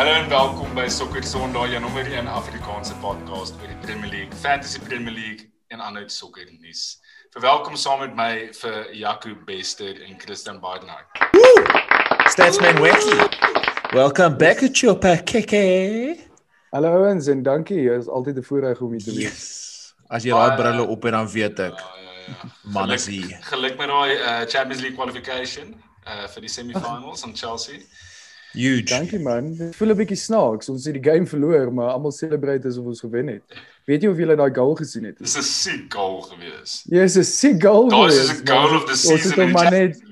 Hallo en welkom by Sokker Sondag, jou nommer 1 Afrikaanse podcast oor die Premier League, Fantasy Premier League en ander sokker nuus. Verwelkom saam met my vir Jaco Bester en Christian Badenhart. Statsman Weki. Welcome back at your pakeke. Hallo ouens en dankie. Dit is altyd 'n voorreg om hier te wees. Yes. As jy daai brille op het dan weet ek. Ja, ja, ja. Man is Geluk- hier. Geluk met daai uh, Champions League qualification uh vir die semi-finals aan Chelsea. Huge. Dankie man. Dit voel 'n bietjie snaaks. Ons het die game verloor, maar almal celebrate asof ons gewen het. Weet jy of julle daai goal gesien het? Dis 'n siek goal gewees. Ja, dis 'n sick goal. Daar is geweest, 'n goal maar of the Ons het season hom maar net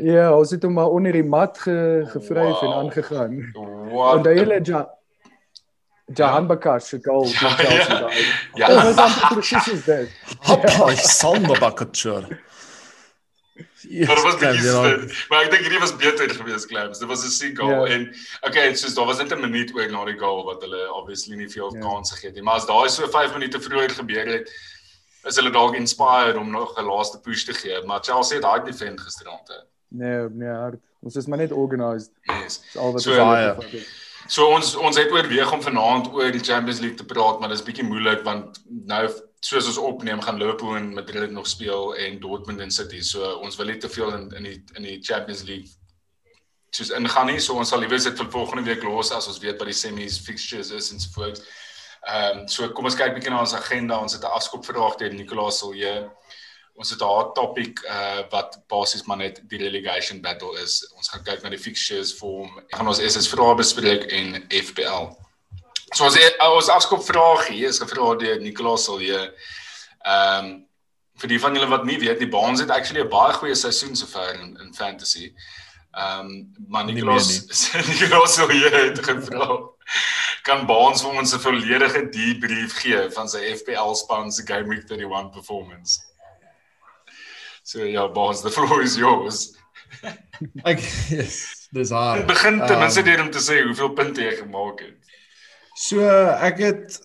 ja, ons het hom maar onder die mat ge, gevryf en Wow. aangegaan. What? En daai hele ja Jahan Bakash se goal Ja, van Chelsea ja. daai. Ja. Dit was amper presies soos dit. Hoppa, Sander Bakatsur. Maar dit was bietjie spin. Maar ek dink hierdie was beter geweest, Clams. Dit was 'n siek goal Ja. en okay, soos daar was net 'n minuut oor na die goal wat hulle obviously nie veel Ja. kansse gegee het nie. Maar as daai so 5 minute vroeër gebeur het, is hulle dalk inspired om nog 'n laaste push te gee. Maar Chelsea het daai defend gisterand. Nee, nee, hard. Ons is maar net organized. Yes. Dis al wat So, ons het. So ons ons het oorweeg om vanaand oor die Champions League te praat, maar dit is bietjie moeilik want nou soos ons opneem gaan Liverpool en Madrid nog speel en Dortmund en City. So ons wil nie te veel in in die in die Champions League soos ingaan nie. So ons sal liewer dit vir volgende week los as ons weet wat die semis fixtures is en so voort. Ehm um, so kom ons kyk bietjie na ons agenda. Ons het 'n afskopvraag deur Nicolas Silje. Ons het 'n hot topic uh wat basies maar net die relegation battle is. Ons gaan kyk na die fixtures vir hom. Ek gaan ons SS vrae bespreek en FPL. So ons ons afskopvraag hier is gevra deur Nicolas Silje. Ehm um, vir die van julle wat nie weet nie, Baans het actually 'n baie goeie seisoen sover in, in fantasy. Ehm um, maar Nicolas Nicolas Silje het gevra kan Baans vir ons 'n volledige debrief gee van sy FPL span se game week 31 performance. So ja, Baans, the floor is yours. Ek yes, dis hard. Begin ten minste Ehm, deur om te sê hoeveel punte jy gemaak het. So ek het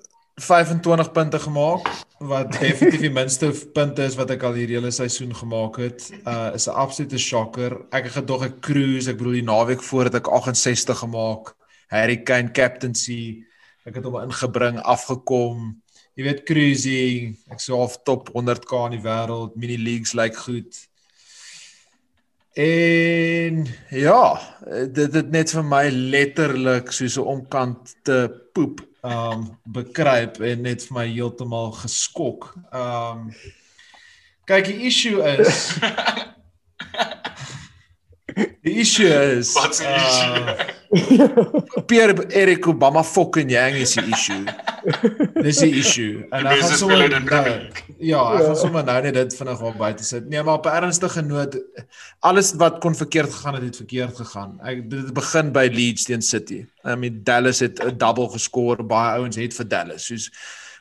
25 punte gemaak wat definitief die minste punte is wat ek al hierdie hele seisoen gemaak het. Uh is 'n absolute shocker. Ek het gedog ek cruise, ek bedoel die naweek voor het ek 68 gemaak. Harry Kane captaincy. Ek het hom ingebring, afgekom. Jy weet cruising, ek sou half top 100k in die wêreld, mini leagues lyk like goed. En ja, dit het net vir my letterlik soos 'n omkant te poep um bekruip en net vir my heeltemal geskok. Um kyk die issue is Die issue is Wat se issue? Uh, Pierre Eric Obama fucking yang is die issue. Dis die issue. En ek gaan sommer nou-. Ja, ek Ja. gaan sommer nou net dit vinnig op buite sit. Nee, maar op 'n ernstige noot, alles wat kon verkeerd gegaan het, het verkeerd gegaan. Ek dit het begin by Leeds teen City. I mean Dallas het 'n double geskor, baie ouens het vir Dallas. Soos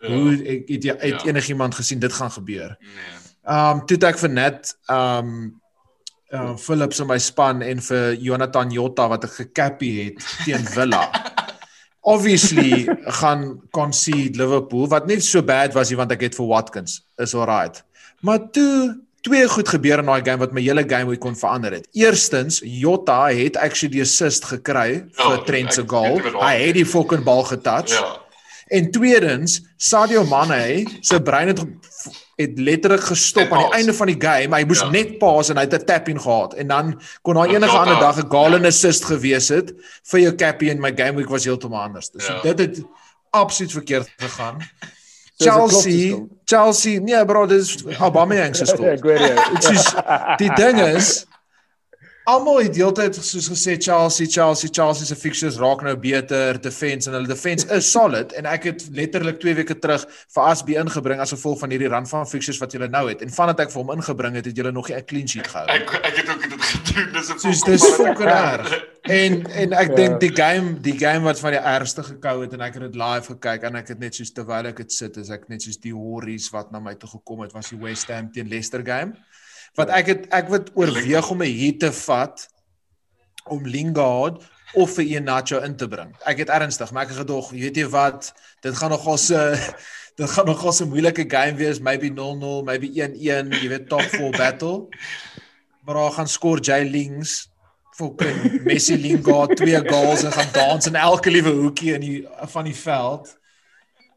Ja. hoe ek het, jy- het Ja. enigiemand gesien dit gaan gebeur? Nee. Um toe het ek vir net um uh Philips in my span en vir Jonathan Jota wat ek gekappie het teen Villa. Obviously gaan concede Liverpool wat nie so bad was nie want ek het vir Watkins. Is alright. Maar toe twee goed gebeur in daai game wat my hele game week kon verander het. Eerstens, Jota het actually die assist gekry Ja, vir Trent se goal. Hy het die fucking bal getouch. Ja. En tweedens, Sadio Mane se brein het het letterlik gestop aan die einde van die game. Hy moes Ja. ja. net paas en hy het 'n tap in gehad en dan kon daar Ja, enige ja, ander ja. dag 'n goal en assist gewees het vir jou cappie en my game week was heeltemal anders. So Ja. dit het absoluut verkeerd gegaan. Chelsea. Chelsea, nee bro, dis Aubameyang se Ja, skuld. ek weet jy. Dit is die ding is almal het deeltyd soos gesê Chelsea, Chelsea, Chelsea se fixtures raak nou beter, defense en hulle defense is solid en ek het letterlik 2 weke terug vir Asby ingebring as gevolg van hierdie run van fixtures wat julle nou het en vandat ek vir hom ingebring het, het julle nog nie 'n clean sheet gehou. Ek ek het ook dit gedoen. Dis 'n Soos dis fucking erg. En en ek Ja. dink die game, die game wat van die ergste gekou het en ek het dit live gekyk en ek het net soos terwyl ek dit sit, is ek net soos die horries wat na my toe gekom het was die West Ham teen Leicester game. Wat ek het ek het oorweeg om 'n hier te vat om Lingard of vir Iheanacho in te bring. Ek het ernstig, maar ek het gedog, weet jy wat, dit gaan nogal se dit gaan nogal 'n moeilike game wees, maybe 0-0, maybe 1-1, jy weet top 4 battle. Maar daar gaan skor Jay Lings fucking Messi Lingard twee goals en gaan dans in elke liewe hoekie in die van die veld.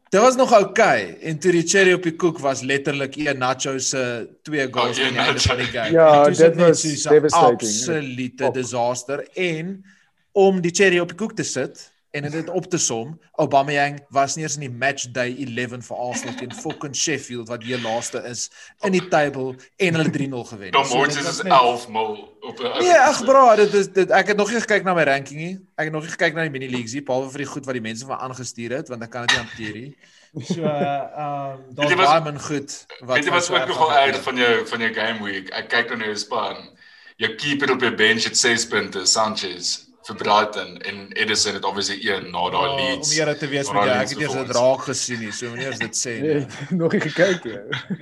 Dit was nog oukei okay. en toe die cherry op die koek was letterlik een Nacho se twee goals Oh, in een die einde van die game. Ja, dit was soos 'n devastating. Absolute disaster en om die cherry op die koek te sit en dit op te som, Aubameyang was nie eens in die match day 11 vir Arsenal teen fucking Sheffield wat die laaste is in die table en hulle 3-0 gewen. Tom So dit was is net- 11 mil op 'n Nee, ag bro, dit is dit ek het nog nie gekyk na my ranking nie. Ek het nog nie gekyk na die mini leagues nie, behalwe vir die goed wat die mense van aangestuur het, want ek kan dit nie hanteer nie. So, ehm um, jy wat- baie min goed my wat so ook erg nogal erg van jou van jou game week? Ek kyk dan na jou span. Jou keeper op jou bench het 6 punte, Sanchez vir Brighton en Edison het obviously 1 na daai Ja, Om leads. eerlik te wees met jou, ek het eers dit performance. raak gesien nie, so meneer dit sê Nee, nie. nog nie gekyk nie.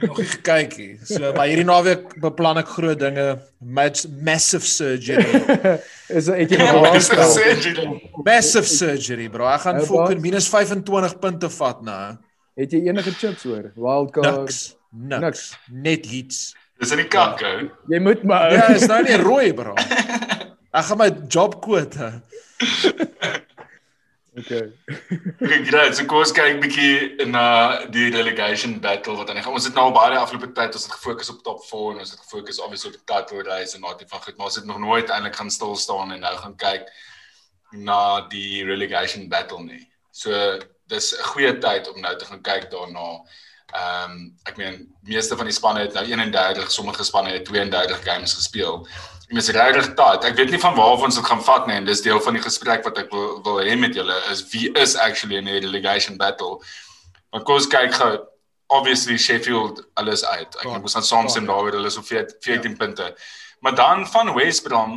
nog nie gekyk nie. So, maar hierdie naweek beplan ek groot dinge, match, massive surgery. Is het jy Ja, essentially. Massive surgery, bro. Ek gaan fucking minus 25 punte vat nou. Het jy enige chips hoor? Wildcard. Niks. Niks. Niks. Net hits. Dis in die kak, ou. Jy moet maar Ja, is nou nie rooi, bro. Ek gaan my job quote. Okay. Okay, great. So kom ons kyk bietjie na die relegation battle wat aan die gang. Ons het nou al baie afgelope tyd ons het gefokus op top 4 en ons het gefokus obviously op die title race en daardie van goed, maar ons het nog nooit eintlik gaan stil staan en nou gaan kyk na die relegation battle nie. So dis 'n goeie tyd om nou te gaan kyk daarna. Ehm um, ek meen meeste van die spanne het nou 31, sommige spanne het 32 games gespeel. Dis regtig taai. Ek weet nie van waar af ons dit gaan vat nie en dis deel van die gesprek wat ek wil wil hê met julle is wie is actually in die relegation battle. Want kom ons kyk gou obviously Sheffield alles uit. Ek dink ons gaan saamstem daaroor hulle is op 14 14 punte. Maar dan van West Brom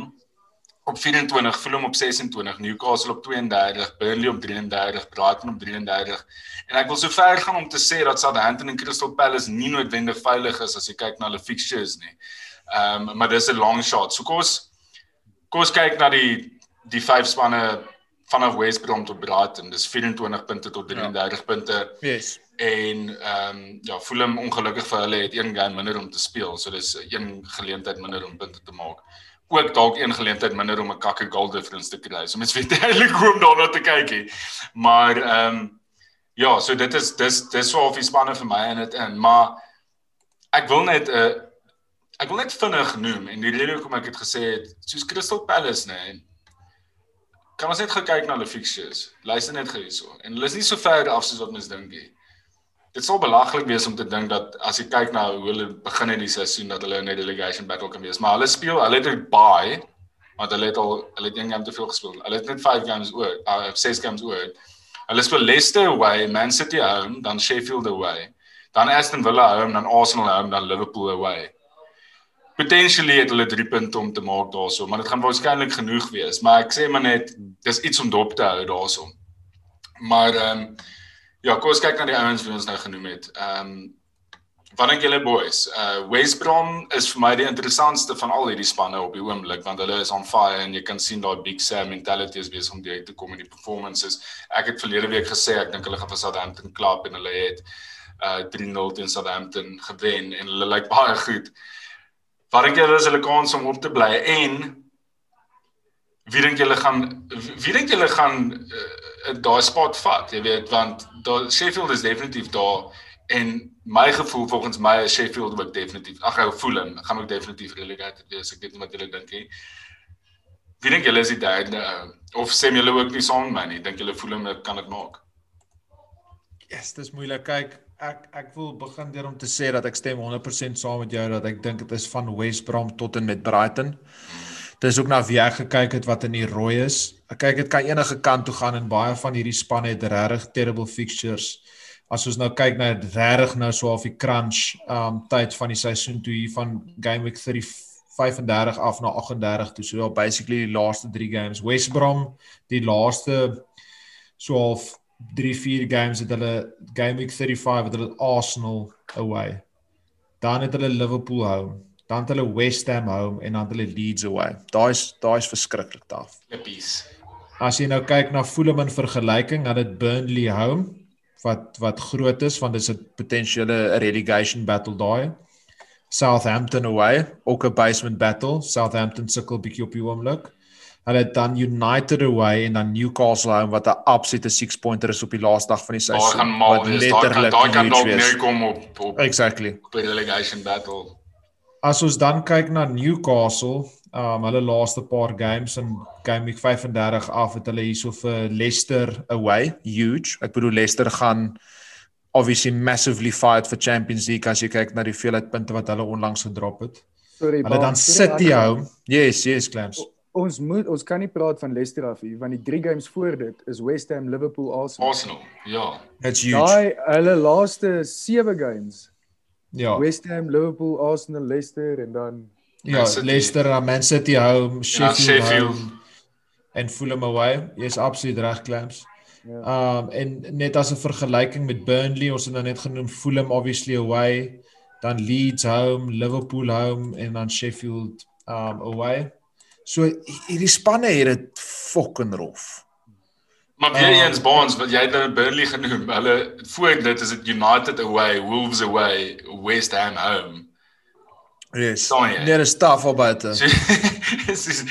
op 24, Fulham op 26, Newcastle op 32, Burnley op 33, Brighton op 33. En ek wil so ver gaan om te sê dat Southampton en Crystal Palace nie noodwendig veilig is as jy kyk na hulle fixtures nie. Ehm um, maar dis 'n long shot. So kom ons kom ons kyk na die die vyf spanne vanaf West Brom tot Brighton. Dis 24 punte tot 33 ja. punte Yes. en ehm um, ja, Fulham ongelukkig vir hulle het een game minder om te speel. So dis een geleentheid minder om punte te maak. Ook dalk een geleentheid minder om 'n kakke goal difference te kry. So mens weet eintlik hoe om daarna te kyk nie. Maar ehm um, ja, so dit is dis dis so of die spanne vir my in dit in, maar ek wil net 'n uh, ek wil net vinnig noem en die rede hoekom ek dit gesê het, soos Crystal Palace nê. Nee, kan ons net gou kyk na hulle fixtures. Luister net gou hierso. En hulle is nie so ver af soos wat mens dink nie. Dit sal belaglik wees om te dink dat as jy kyk na hoe hulle begin in die seisoen dat hulle in 'n relegation battle kan wees, maar hulle speel, hulle het 'n bye want hulle het al hulle het een game te veel gespeel. Hulle het net 5 games oor, uh 6 games oor. Hulle speel Leicester away, Man City home, dan Sheffield away, dan Aston Villa home, dan Arsenal home, dan Liverpool away. Potentially het hulle 3 punte om te maak daarso, maar dit gaan waarskynlik genoeg wees, maar ek sê maar net dis iets om dop te hou daarso. Maar ehm um, ja, kom ons kyk na die ouens wat ons nou genoem het. Ehm um, wat dink julle boys? Uh West Brom is vir my die interessantste van al hierdie spanne op die oomblik want hulle is on fire en jy kan sien daai Big Sam mentality is besig om deur te kom in die performances. Ek het verlede week gesê ek dink hulle gaan vir Southampton klap en hulle het uh 3-0 teen Southampton gewen en hulle lyk baie goed. Wat dink julle is hulle kans om op te bly en wie dink julle gaan wie dink julle gaan uh, daai spot vat, jy weet, want daar Sheffield is definitief daar en my gevoel volgens my is Sheffield ook definitief. Ag ek voel hom, gaan ook definitief relegated wees. Ek weet nie wat julle dink nie. Wie dink julle is die derde ou? of sê julle ook nie saam met my nie? Dink julle voel hom kan dit maak? Yes, dis moeilik. Kyk, ek ek wil begin deur om te sê dat ek stem 100% saam met jou dat ek dink dit is van West Brom tot en met Brighton. Dis ook na wie ek gekyk het wat in die rooi is. Ek kyk dit kan enige kant toe gaan en baie van hierdie spanne het regtig terrible fixtures. As ons nou kyk na regtig nou so half die crunch um tyd van die seisoen toe hier van game week 30 35 af na 38 toe. So ja, basically die laaste 3 games. West Brom die laaste so half 3 4 games het hulle game week 35 het hulle Arsenal away. Dan het hulle Liverpool home, dan het hulle West Ham home en dan het hulle Leeds away. Daai's daai's verskriklik taaf. Lippies. As jy nou kyk na Fulham in vergelyking, dan het Burnley home wat wat groot is want dit is 'n potensiële relegation battle daai. Southampton away, ook 'n basement battle. Southampton sukkel bietjie op die oomblik. Hulle het dan United away en dan Newcastle home wat 'n absolute 6 pointer is op die laaste dag van die Daar seisoen. gaan mal wat wees. Daar kan daar dalk neerkom op op Exactly. op die relegation battle. As ons dan kyk na Newcastle, um hulle laaste paar games in game week 35 af het hulle hierso vir Leicester away, huge. Ek bedoel Leicester gaan obviously massively fight for Champions League as jy kyk na die hoeveelheid punte wat hulle onlangs gedrop het. Sorry, Hulle dan City home. Yes, yes, Clams. Ons moet ons kan nie praat van Leicester af hier want die drie games voor dit is West Ham, Liverpool, Arsenal. Arsenal. Ja. It's huge. Daai hulle laaste 7 games. Ja. West Ham, Liverpool, Arsenal, Leicester en dan Ja, City. Leicester, uh, Man City home, Sheffield, Sheffield. home en Fulham away. Jy's absoluut reg, Clams. ja. Um en net as 'n vergelyking met Burnley, ons het nou net genoem Fulham obviously away, dan Leeds home, Liverpool home en dan Sheffield um away. So hi- hierdie spanne het dit fucking rof. Maar weer Ah. eens Bonds wat jy het nou Burnley genoem. Hulle voor dit is dit United away, Wolves away, West Ham home. Yes. Nee, dis taaf al buite. So, dis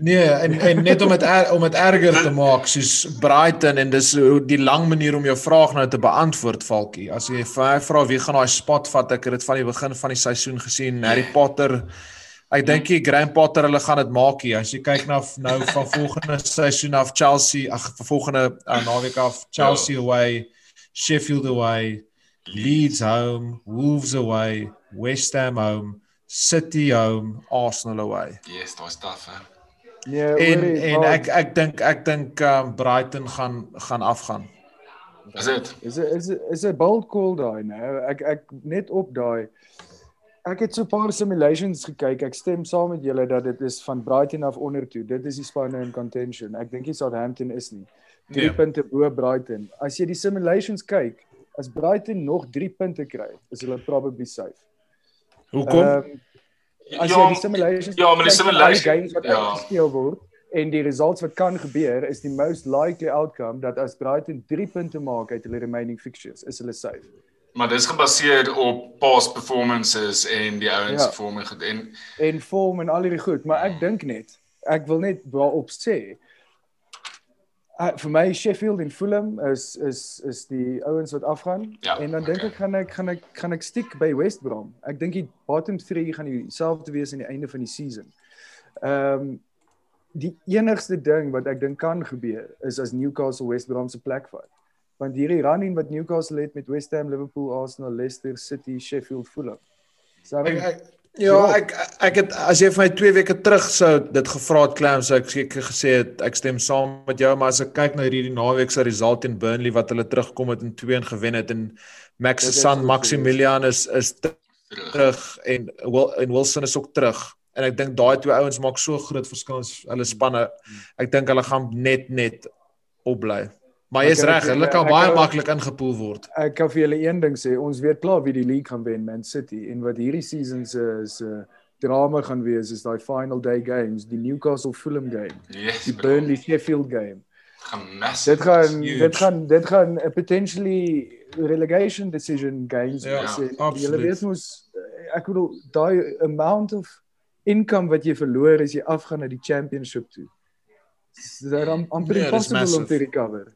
Nee, en en net om dit er, om dit erger te maak soos Brighton en dis die lang manier om jou vraag nou te beantwoord Falkie. As jy vir my vra wie gaan daai spot vat, ek het dit van die begin van die seisoen gesien, Harry Potter. Ek dink die Graham Potter hulle gaan dit maak hier. As jy kyk na nou van volgende seisoen af Chelsea, ag volgende uh, naweek af Chelsea away, Sheffield away, Leeds home, Wolves away, West Ham home, City home, Arsenal away. yes, daai stuff. Hè. nee, En hoorie, en ek ek dink ek dink um, Brighton gaan gaan afgaan. Is dit? is 'n is 'n is 'n bold call daai, né? Ek ek net op daai Ek het so 'n paar simulations gekyk. Ek stem saam met julle dat dit is van Brighton af onder toe. Dit is die spanne in contention. Ek dink nie Southampton is nie. 3 Nee. punte bo Brighton. As jy die simulations kyk, as Brighton nog 3 punte kry, is hulle probably safe. Hoekom? Ehm, as jy die simulations ja, maar die kyk van al simulation- games wat ja. uitgespeel word en die results wat kan gebeur is die most likely outcome dat as Brighton 3 punte maak uit hulle remaining fixtures, is hulle safe. Maar dis gebaseer op past performances en die ouens Ja. vorm en goed. en En vorm en al hierdie goed, maar ek dink net, ek wil net daarop sê Uh, vir my Sheffield en Fulham is is is die ouens wat afgaan Ja, en dan dink okay. ek gaan ek gaan ek gaan ek stiek by West Brom. Ek dink die bottom 3 gaan dieselfde wees aan die einde van die season. Ehm um, die enigste ding wat ek dink kan gebeur is as Newcastle West Brom se plek vat. Want hierdie running wat Newcastle het met West Ham, Liverpool, Arsenal, Leicester, City, Sheffield, Fulham. So Ek, ek ja, ek ek het as jy vir my 2 weke terug sou dit gevra het Clam sou ek seker gesê het ek stem saam met jou maar as ek kyk na hierdie naweek se result teen Burnley wat hulle terugkom het en 2 en gewen het en Max Dit se is son Maximilian is is terug en Wil en Wilson is ook terug en ek dink daai twee ouens maak so groot verskil in hulle spanne. Ek dink hulle gaan net net opbly. Maar jy's reg, hulle kan baie maklik ingepool word. Ek kan vir julle een ding sê, ons weet klaar wie die league gaan wen, Man City en wat hierdie season se se drama gaan wees is daai final day games, die Newcastle Fulham game, Yes, die Burnley Sheffield game. gemas. Dit gaan dit gaan dit gaan 'n potentially relegation decision games Ja, wees. Absoluut. Julle weet mos ek bedoel daai amount of income wat jy verloor as jy afgaan na die championship toe. Dit is am- amper Ja, dis impossible om te recover.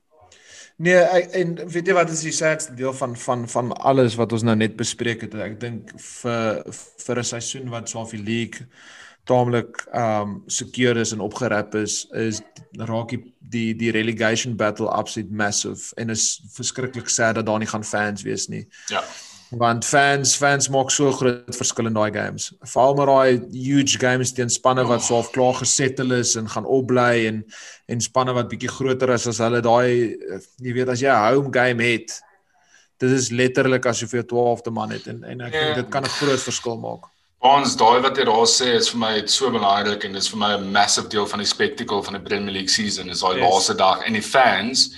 Nee, ek, en weet jy wat is die sadste deel van van van alles wat ons nou net bespreek het? Ek dink vir vir 'n seisoen wat so die league taamlik um secure is en opgerap is, is raak die die die relegation battle absolute massive en is verskriklik sad dat daar nie gaan fans wees nie. Ja. Want fans fans maak so groot verskil in daai games. Veral met daai huge games teen spanne wat so half klaar gesettel is en gaan opbly en en spanne wat bietjie groter is as hulle daai jy weet as jy 'n home game het dit is letterlik asof jy 'n 12de man het en en ek dink dit kan 'n groot verskil maak. Ons daai wat jy daar sê is vir my so belangrik en dis vir my 'n massive deel van die spectacle van die Premier League season is daai Yes. laaste dag en die fans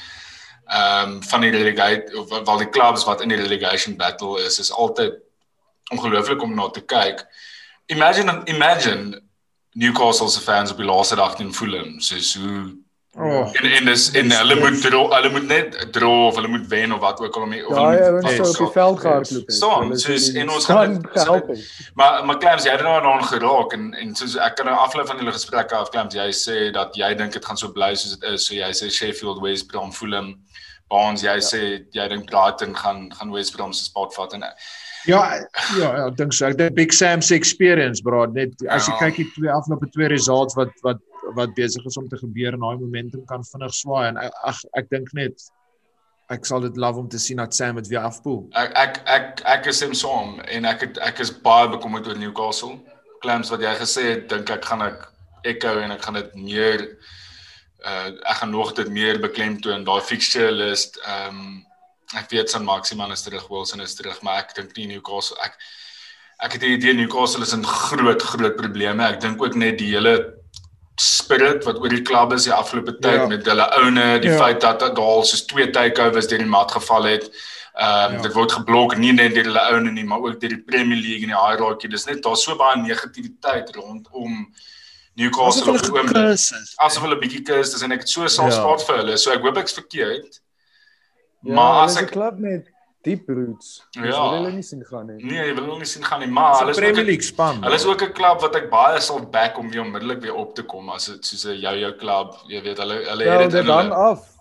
ehm um, van die relegate of wel die clubs wat in die relegation battle is is altyd ongelooflik om na te kyk. Imagine imagine Newcastle se fans op die laaste dag teen Fulham, soos hoe Oh, En en dis en hulle moet draw, hulle moet net draw of hulle moet wen of wat ook al om die- of hulle moet- sou op die veld gehardloop het. Staan, sou soos- en ons gaan- het. Maar maar Clams, jy het nou daaraan geraak en en soos ek kan nou afloop van julle gesprekke af Clams, jy sê dat jy dink dit gaan so bly soos dit is. So jy sê Sheffield, West Brom, Fulham, Barnes, jy sê jy dink Brighton gaan gaan West Brom se spot vat en Ja, ja, ja, ek dink so. Ek dink Big Sam se experience, bro, net as jy Ja. kyk die twee afgelope twee results wat wat wat besig is om te gebeur en daai momentum kan vinnig swaai en ag ek dink net ek sal dit love om te sien dat Sam dit weer afpoel. ek ek ek ek is hom saam en ek het, ek is baie bekommerd oor Newcastle. Clams wat jy gesê het, dink ek gaan ek echo en ek gaan dit meer uh ek gaan nog dit meer beklemtoon daai fixture list. Ehm um, ek weet San Maximan is terug, Wilson is terug, maar ek dink nie Newcastle ek ek het die idee Newcastle is in groot groot probleme. Ek dink ook net die hele spirit wat oor die klub is die afgelope tyd Ja. met hulle oune, die Ja. feit dat dat daar al soos twee takeovers deur die mat geval het. Ehm um, Ja. dit word geblok nie net deur hulle oune nie, maar ook deur die Premier League en die hierarchy. Dis net daar's so baie negativiteit rondom Newcastle op die oomblik. is. Asof hulle bietjie kus is en ek het so sal Ja. spaat vir hulle. So ek hoop ek's verkeerd. Ja, maar as 'n ek klub met diep roots. Dis Ja. wil hulle nie sien gaan nie. nee, jy wil hulle nie sien gaan nie, maar hulle is Premier League span. Hulle is ook 'n klub wat ek baie sal back om weer onmiddellik weer op te kom as dit soos 'n jou jou klub, jy weet hulle hulle Ja, het dit in hulle. af.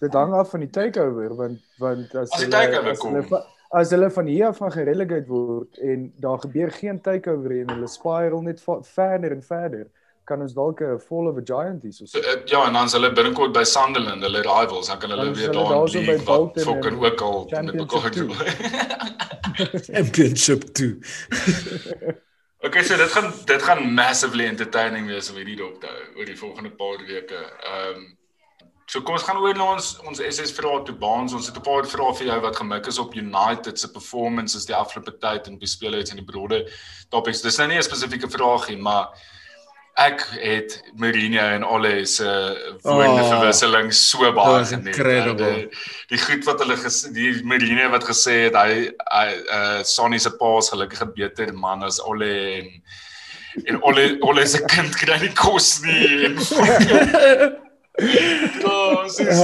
Dit hang af van die takeover want want as As hulle takeover as kom. hulle as hulle van hier af van gerelegate word en daar gebeur geen takeover en hulle spiral net verder en verder, kan ons dalk 'n fall of a giant hê so. So, uh, ja, en dan is hulle binnekort by Sunderland, hulle rivals, dan kan hulle weer daar in league wat fucking ook al met mekaar toe. doen. Championship 2. Okay, so dit gaan dit gaan massively entertaining wees om hierdie dop te hou oor die volgende paar weke. Ehm um, so kom ons gaan oor na ons ons SS vrae toe baans. Ons het 'n paar vrae vir jou wat gemik is op United se performances die afgelope tyd en bespeelheids en die brode topics. Dis nou nie 'n spesifieke vraag nie, maar ek het Mourinho en Ole se woorde Oh, verwisseling so baie geniet. Die, die goed wat hulle gesê die Mourinho wat gesê het hy hy uh Sonny se pa is gelukkig 'n beter man as Ole en en Ole Ole se kind kry nie kos nie. Sis.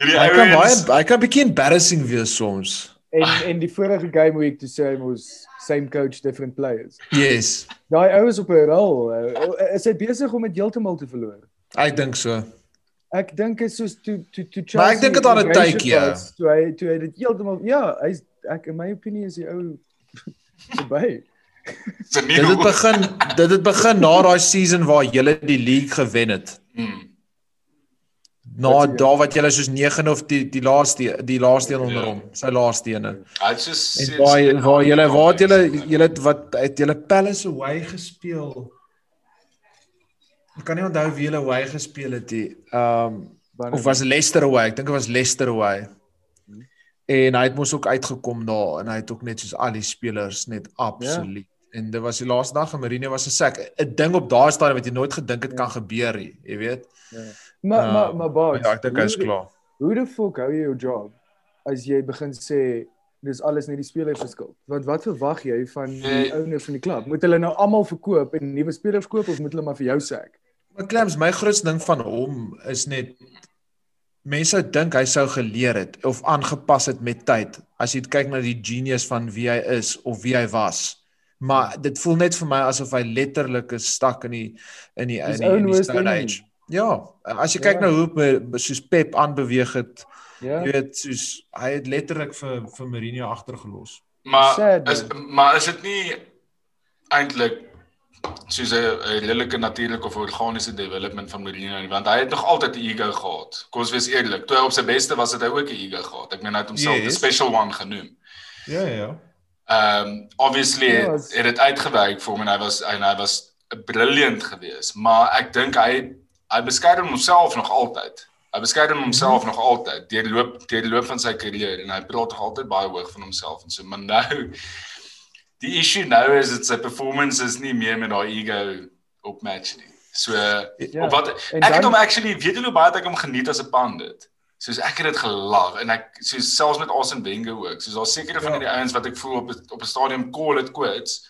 Hierdie Hy kan baie hy kan bietjie embarrassing wees soms. En en die vorige game week toe sê hy mos same coach different players. Yes. Daai ou is op 'n rol. uh, Is hy besig om dit heeltemal te verloor? Ek dink so. Ek dink is soos toe toe toe Maar ek dink dit aan 'n tydjie, ja. Toe hy toe hy dit heeltemal ja, hy's ek in my opinie is die ou verby. Dit het begin dit het begin na daai season waar julle die league gewen het. Hmm. Na daar wat julle soos 9 of die die laaste die laaste een onder Ja. hom, sy laaste ene. Hy just En waar waar julle waar het julle julle het wat het julle Palace away gespeel? Ek kan nie onthou wie julle away gespeel het nie. Ehm of was Leicester away? Ek dink dit was Leicester away. En hy het mos ook uitgekom daar en hy het ook net soos al die spelers net absoluut. Ja. En dit was die laaste dag en Marine was 'n sek. 'n Ding op daai stadium wat jy nooit gedink het Ja. kan gebeur nie, jy weet. Maar Uh, maar maar baas. Ja, ek dink hy's hoe- klaar. Hoe die fuck hou jy jou job as jy begin sê dis alles net die spelers se skuld? Want wat verwag jy van die Nee. owners van die klub? Moet hulle nou almal verkoop en nuwe spelers koop of moet hulle maar vir jou sê? Maar Clams, my grootste ding van hom is net mense dink hy sou geleer het of aangepas het met tyd as jy kyk na die genius van wie hy is of wie hy was. Maar dit voel net vir my asof hy letterlik is stak in die in die in die, in die worst stone enemy. age. Ja, as jy kyk Ja. na hoe be- soos Pep aanbeweeg het, Ja. jy weet soos hy het letterlik vir vir Mourinho agtergelos. Maar Sad, is maar is dit nie eintlik soos 'n 'n redelike natuurlike of organiese development van Mourinho nie, want hy het nog altyd 'n ego gehad. Kom ons wees eerlik, toe hy op sy beste was het hy ook 'n ego gehad. Ek meen hy het homself Yes. special one genoem. Ja, ja, ja. Ehm um, obviously Ja, het dit uitgewerk vir hom en hy was en hy was brilliant geweest, maar ek dink hy hy beskerm homself nog altyd. Hy beskerm homself mm -hmm. nog altyd deur loop deur die loop van sy karier en hy praat nog altyd baie hoog van homself en so maar nou die issue nou is dit sy performance is nie meer met daai ego op match nie. So Ja, op wat ek het dan- hom actually weet jy hoe baie het ek hom geniet as 'n pandit. Soos ek het dit gelag en ek soos selfs met Arsene Wenger ook. Soos daar sekere van Ja. hierdie ouens wat ek voel op op 'n stadium call it quits.